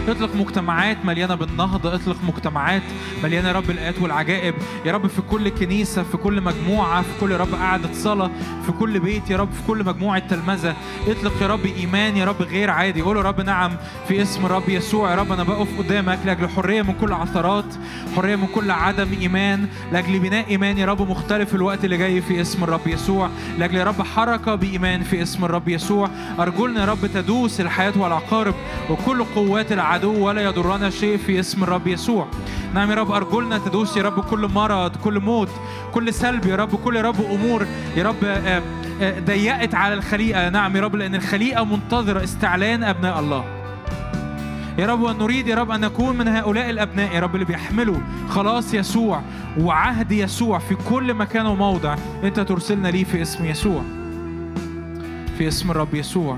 اطلق مجتمعات مليانة بالنهضة اطلق مجتمعات مليانة يا رب الآيات والعجائب يا رب في كل كنيسة في كل مجموعة في كل رب قعدة صلاة في كل بيت يا رب في كل مجموعة تلمذة اطلق يا رب إيمان يا رب غير عادي قول يا رب نعم في اسم الرب يسوع يا رب أنا بقف قدامك لأجل حرية من كل عثرات حرية من كل عدم إيمان لأجل بناء إيمان يا رب مختلف الوقت اللي جاي في اسم الرب يسوع لأجل يا رب حركة بإيمان في اسم الرب يسوع أرجلنا يا رب تدوس الحياة والعقارب وكل قوات العدو ولا يضرنا شيء في اسم الرب يسوع. نعم يا رب أرجلنا تدوس يا رب كل مرض كل موت كل سلب يا رب كل يا رب أمور يا رب آه، آه، ضيقت على الخليقة. نعم يا رب لأن الخليقة منتظرة استعلان أبناء الله. يا رب ونريد يا رب أن نكون من هؤلاء الأبناء يا رب اللي بيحملوا خلاص يسوع وعهد يسوع في كل مكان وموضع. أنت ترسلنا ليه في اسم يسوع في اسم الرب يسوع.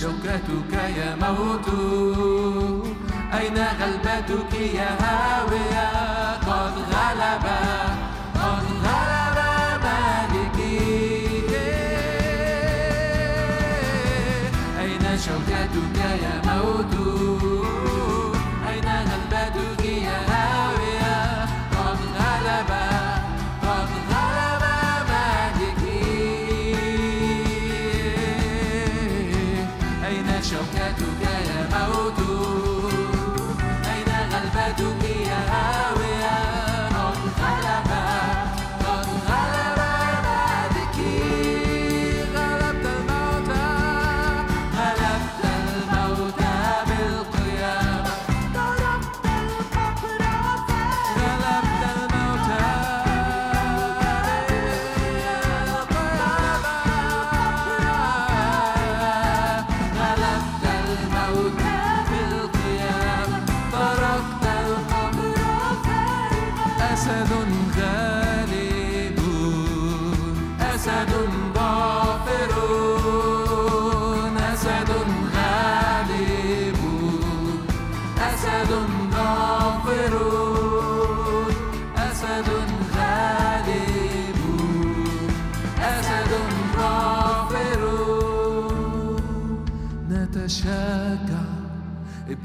شوكتك يا موت؟ أين غلبتك يا هاوية؟ قد غلب قد غلب مالكي أين شوكتك؟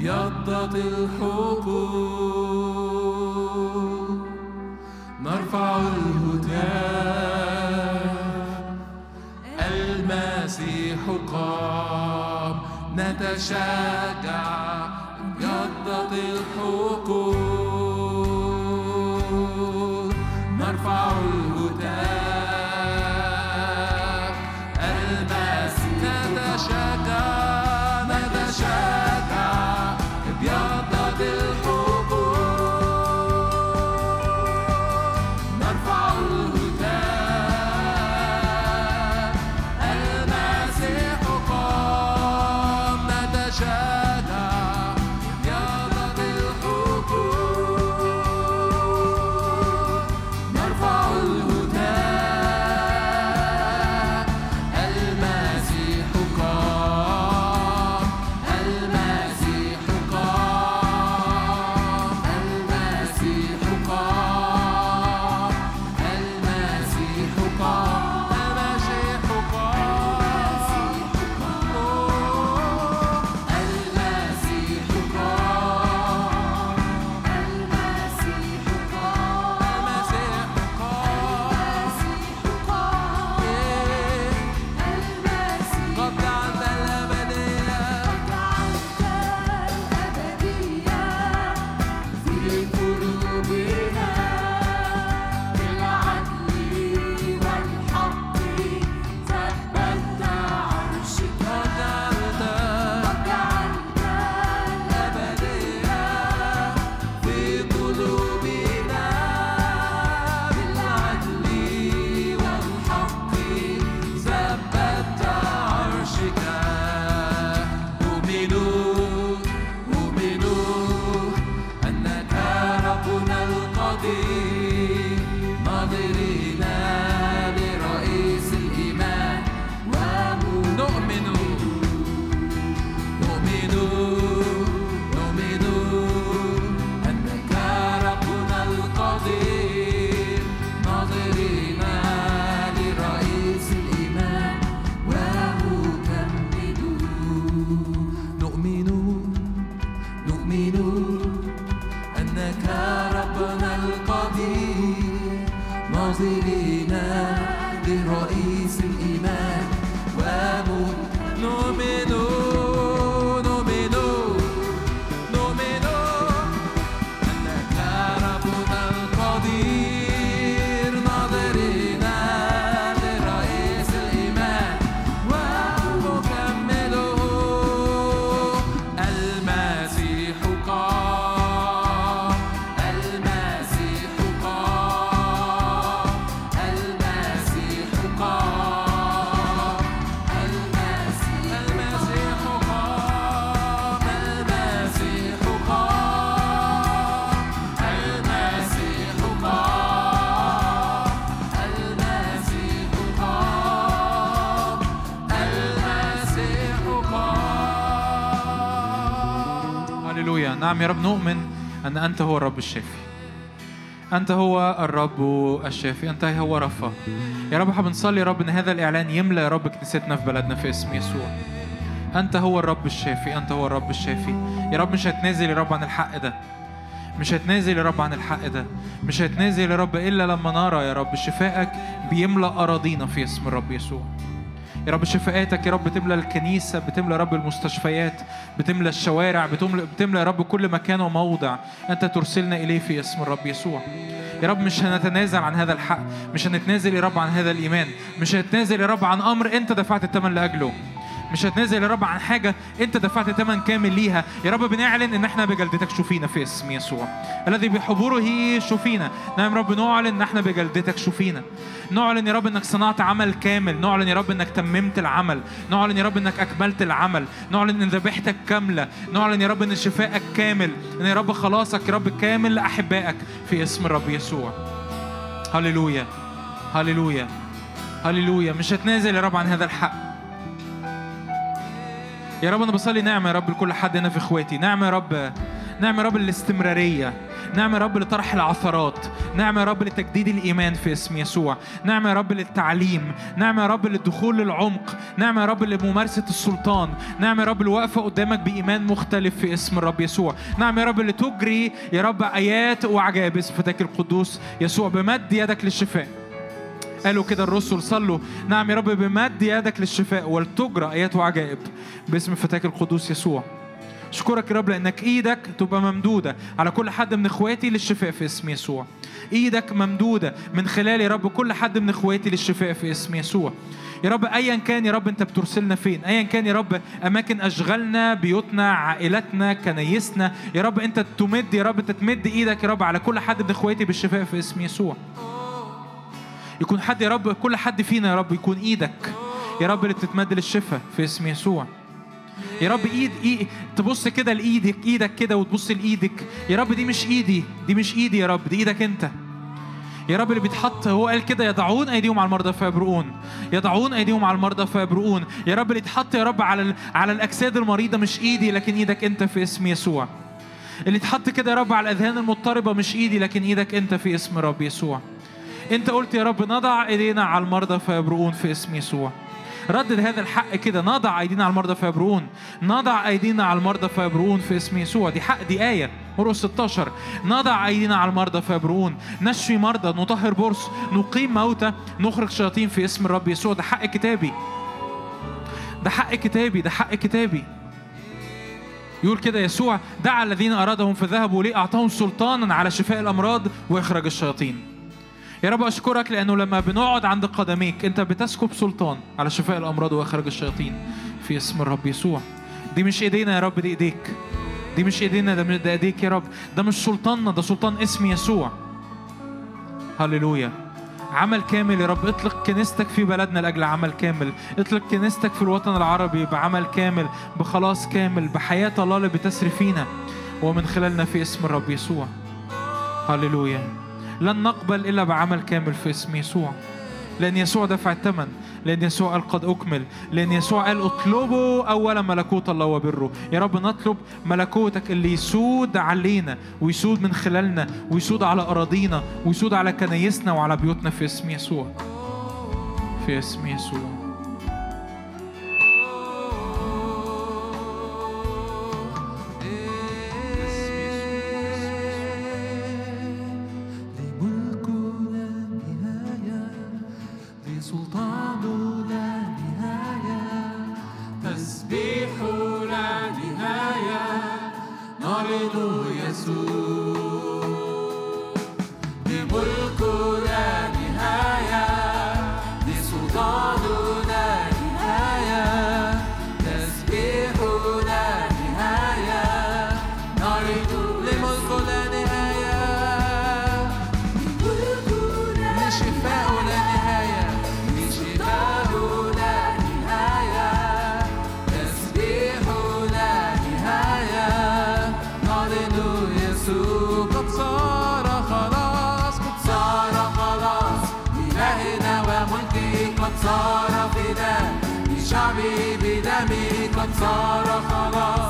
ابيضت الحقول. نرفع الهتاف. المسيح قام. نتشجع. ابيضت الحقول. نعم يا رب نؤمن أن أنت هو الرب الشافي. أنت هو الرب الشافي أنت هو رفا يا رب إحنا بنصلي يا رب أن هذا الإعلان يملأ يا رب كنيستنا في بلدنا في اسم يسوع. أنت هو الرب الشافي أنت هو الرب الشافي. يا رب مش هتنازل يا رب عن الحق ده. مش هتنازل يا رب عن الحق ده. مش هتنازل يا رب إلا لما نرى يا رب شفائك بيملأ أراضينا في اسم الرب يسوع. يا رب شفاءاتك يا رب بتملى الكنيسة بتملى رب المستشفيات. بتملى الشوارع بتملى, يا رب كل مكان وموضع. أنت ترسلنا إليه في اسم الرب يسوع. يا رب مش هنتنازل عن هذا الحق مش هنتنازل يا رب عن هذا الإيمان مش هنتنازل يا رب عن أمر أنت دفعت الثمن لأجله. مش هتنازل يا رب عن حاجة. أنت دفعت ثمن كامل ليها. يا رب بنعلن إن إحنا بجلدتك. شوفينا في اسم يسوع. الذي بحضوره شوفينا. نعم رب نعلن إن إحنا بجلدتك. شوفينا. نعلن يا رب إنك صنعت عمل كامل. نعلن يا رب إنك تممت العمل. نعلن يا رب إنك أكملت العمل. نعلن إن ذبيحتك كاملة. نعلن يا رب إن شفائك كامل. إن يا رب خلاصك يا رب كامل لأحبائك. في اسم الرب يسوع. هللويا. هللويا. هللويا. مش هتنازل يا رب عن هذا الحق. يا رب أنا بصلي نعمه يا رب لكل حد هنا في اخواتي نعمه يا رب نعمه يا رب الاستمراريه نعم يا رب لطرح العثرات نعم يا رب لتجديد الإيمان في اسم يسوع نعم يا رب للتعليم نعم يا رب للدخول للعمق نعم يا رب لممارسة السلطان نعم يا رب الوقفة قدامك بإيمان مختلف في اسم الرب يسوع نعم يا رب لتجري يا رب آيات وعجائب اسم فتاك القدوس يسوع بمد يدك للشفاء قالوا كده الرسل صلوا. نعم يا رب بمد يدك للشفاء ولتجرى آيات وعجائب باسم فتاك القدوس يسوع. أشكرك يا رب لأنك إيدك تبقى ممدودة على كل حد من إخواتي للشفاء في اسم يسوع. إيدك ممدودة من خلال يا رب كل حد من إخواتي للشفاء في اسم يسوع. يا رب ايا كان يا رب أنت بترسلنا فين ايا كان يا رب أماكن أشغالنا بيوتنا عائلاتنا كنايسنا يا رب أنت تمد يا رب أنت تمد إيدك يا رب على كل حد من إخواتي بالشفاء في اسم يسوع. يكون حد يا رب كل حد فينا يا رب يكون إيدك. يا رب اللي بتتمد للشفاء في اسم يسوع. يا رب إيد إيد تبص كده لإيدك إيدك كده وتبص لإيدك. يا رب دي مش إيدي دي مش إيدي يا رب دي إيدك أنت. يا رب اللي بيتحط هو قال كده يضعون أيديهم على المرضى فيبرؤون يضعون أيديهم على المرضى فيبرؤون يا رب اللي يتحط يا رب على على الأجساد المريضة مش إيدي لكن إيدك أنت في اسم يسوع. اللي يتحط كده يا رب على الأذهان المضطربة مش إيدي لكن إيدك أنت في اسم رب يسوع. انت قلت يا رب نضع ايدينا على المرضى فيبرؤون في اسم يسوع. ردد هذا الحق كده نضع ايدينا على المرضى فيبرؤون نضع ايدينا على المرضى فيبرؤون في اسم يسوع. دي حق دي آية. مرقس 16 نضع ايدينا على المرضى فيبرؤون نشفي مرضى نطهر برص نقيم موتى نخرج شياطين في اسم الرب يسوع. ده حق كتابي. ده حق كتابي ده حق كتابي. يقول كده يسوع دعا الذين أرادهم فذهبوا ليه؟ أعطاهم سلطانا على شفاء الأمراض وإخراج الشياطين. يا رب أشكرك لأنه لما بنقعد عند قدميك أنت بتسكب سلطان على شفاء الأمراض واخراج الشياطين في اسم الرب يسوع. دي مش إيدينا يا رب دي إيديك. دي مش إيدينا ده ده إيديك يا رب. ده مش سلطاننا ده سلطان اسم يسوع. هللويا. عمل كامل يا رب. اطلق كنيستك في بلدنا لأجل عمل كامل. اطلق كنيستك في الوطن العربي بعمل كامل بخلاص كامل بحياة الله اللي بتسري فينا ومن خلالنا في اسم الرب يسوع. هللويا. لن نقبل إلا بعمل كامل في اسم يسوع. لأن يسوع دفع الثمن لأن يسوع قال قد أكمل لأن يسوع قال اطلبوا اولا ملكوت الله وبره. يا رب نطلب ملكوتك اللي يسود علينا ويسود من خلالنا ويسود على أراضينا ويسود على كنايسنا وعلى بيوتنا في اسم يسوع. في اسم يسوع. صار فداء لشعبه بدمه قد صار خلاص.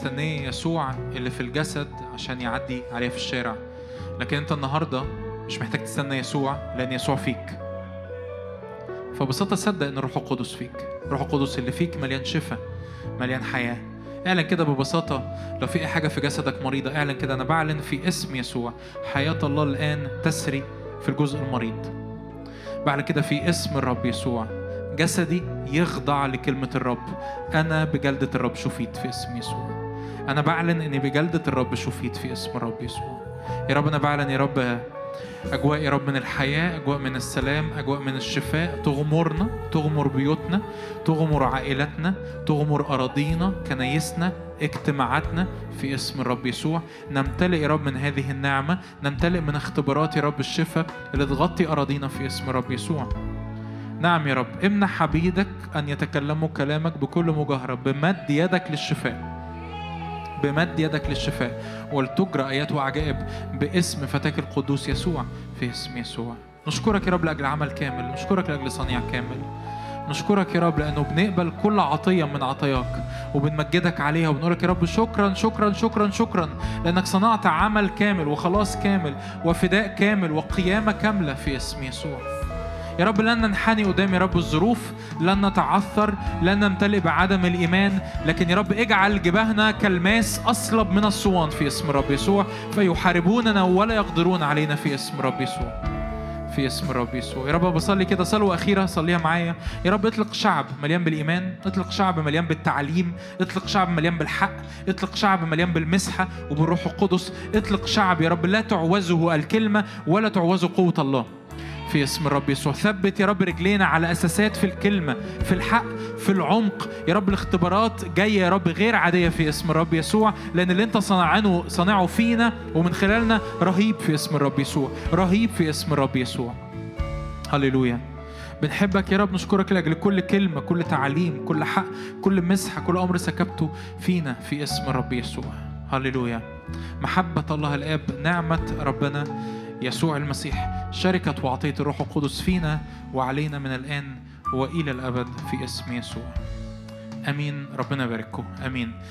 مستنية يسوع اللي في الجسد عشان يعدي عليها في الشارع. لكن انت النهاردة مش محتاج تستنى يسوع لأن يسوع فيك. فببساطة صدق إن الروح القدس فيك. الروح القدس اللي فيك مليان شفاء مليان حياة. اعلن كده ببساطة لو في أي حاجة في جسدك مريضة اعلن كده. أنا بعلن في اسم يسوع. حياة الله الآن تسري في الجزء المريض. بعد كده في اسم الرب يسوع. جسدي يخضع لكلمة الرب. أنا بجلدة الرب شفيت في اسم يسوع. أنا بعلن إني بجلدة الرب شفيت في اسم الرب يسوع. يا رب أنا بعلن يا رب أجواء يا رب من الحياة أجواء من السلام أجواء من الشفاء. تغمرنا تغمر بيوتنا تغمر عائلتنا تغمر أراضينا كنايسنا اجتماعاتنا في اسم الرب يسوع. نمتلئ يا رب من هذه النعمة نمتلئ من اختبارات يا رب الشفاء اللي تغطي أراضينا في اسم الرب يسوع. نعم يا رب امنح عبيدك أن يتكلموا كلامك بكل مجاهرة بمد يدك للشفاء. بمد يدك للشفاء ولتجرى آيات وعجائب باسم فتاك القدوس يسوع في اسم يسوع. نشكرك يا رب لأجل عمل كامل نشكرك لأجل صنيع كامل. نشكرك يا رب لأنه بنقبل كل عطية من عطاياك وبنمجدك عليها وبنقولك يا رب شكرا شكرا شكرا شكرا لأنك صنعت عمل كامل وخلاص كامل وفداء كامل وقيامة كاملة في اسم يسوع. يا رب لن ننحني قدام يا رب الظروف لن نتعثر لن نمتلئ بعدم الإيمان لكن يا رب اجعل جباهنا كالماس أصلب من الصوان في اسم رب يسوع فيحاربوننا ولا يقدرون علينا في اسم رب يسوع. في اسم الرب يسوع. يا رب بصلي كده صلوة أخيرة صليها معايا. يا رب اطلق شعب مليان بالإيمان اطلق شعب مليان بالتعليم اطلق شعب مليان بالحق اطلق شعب مليان بالمسحة وبالروح القدس اطلق شعب يا رب لا تعوزه الكلمة ولا تعوزه قوة الله. في اسم الرب يسوع. ثبت يا رب رجلينا على أساسات في الكلمة في الحق في العمق. يا رب الاختبارات جاية يا رب غير عادية في اسم الرب يسوع لأن اللي انت صنعانه صنعه فينا ومن خلالنا رهيب في اسم الرب يسوع رهيب في اسم الرب يسوع. هللويا. بنحبك يا رب نشكرك لأجل كل كلمة كل تعليم كل حق كل مسحة كل أمر سكبته فينا في اسم الرب يسوع. هللويا. محبة الله الآب نعمة ربنا يسوع المسيح. شركة وعطية الروح القدس فينا وعلينا من الآن وإلى الأبد في اسم يسوع. أمين. ربنا يبارككم. أمين.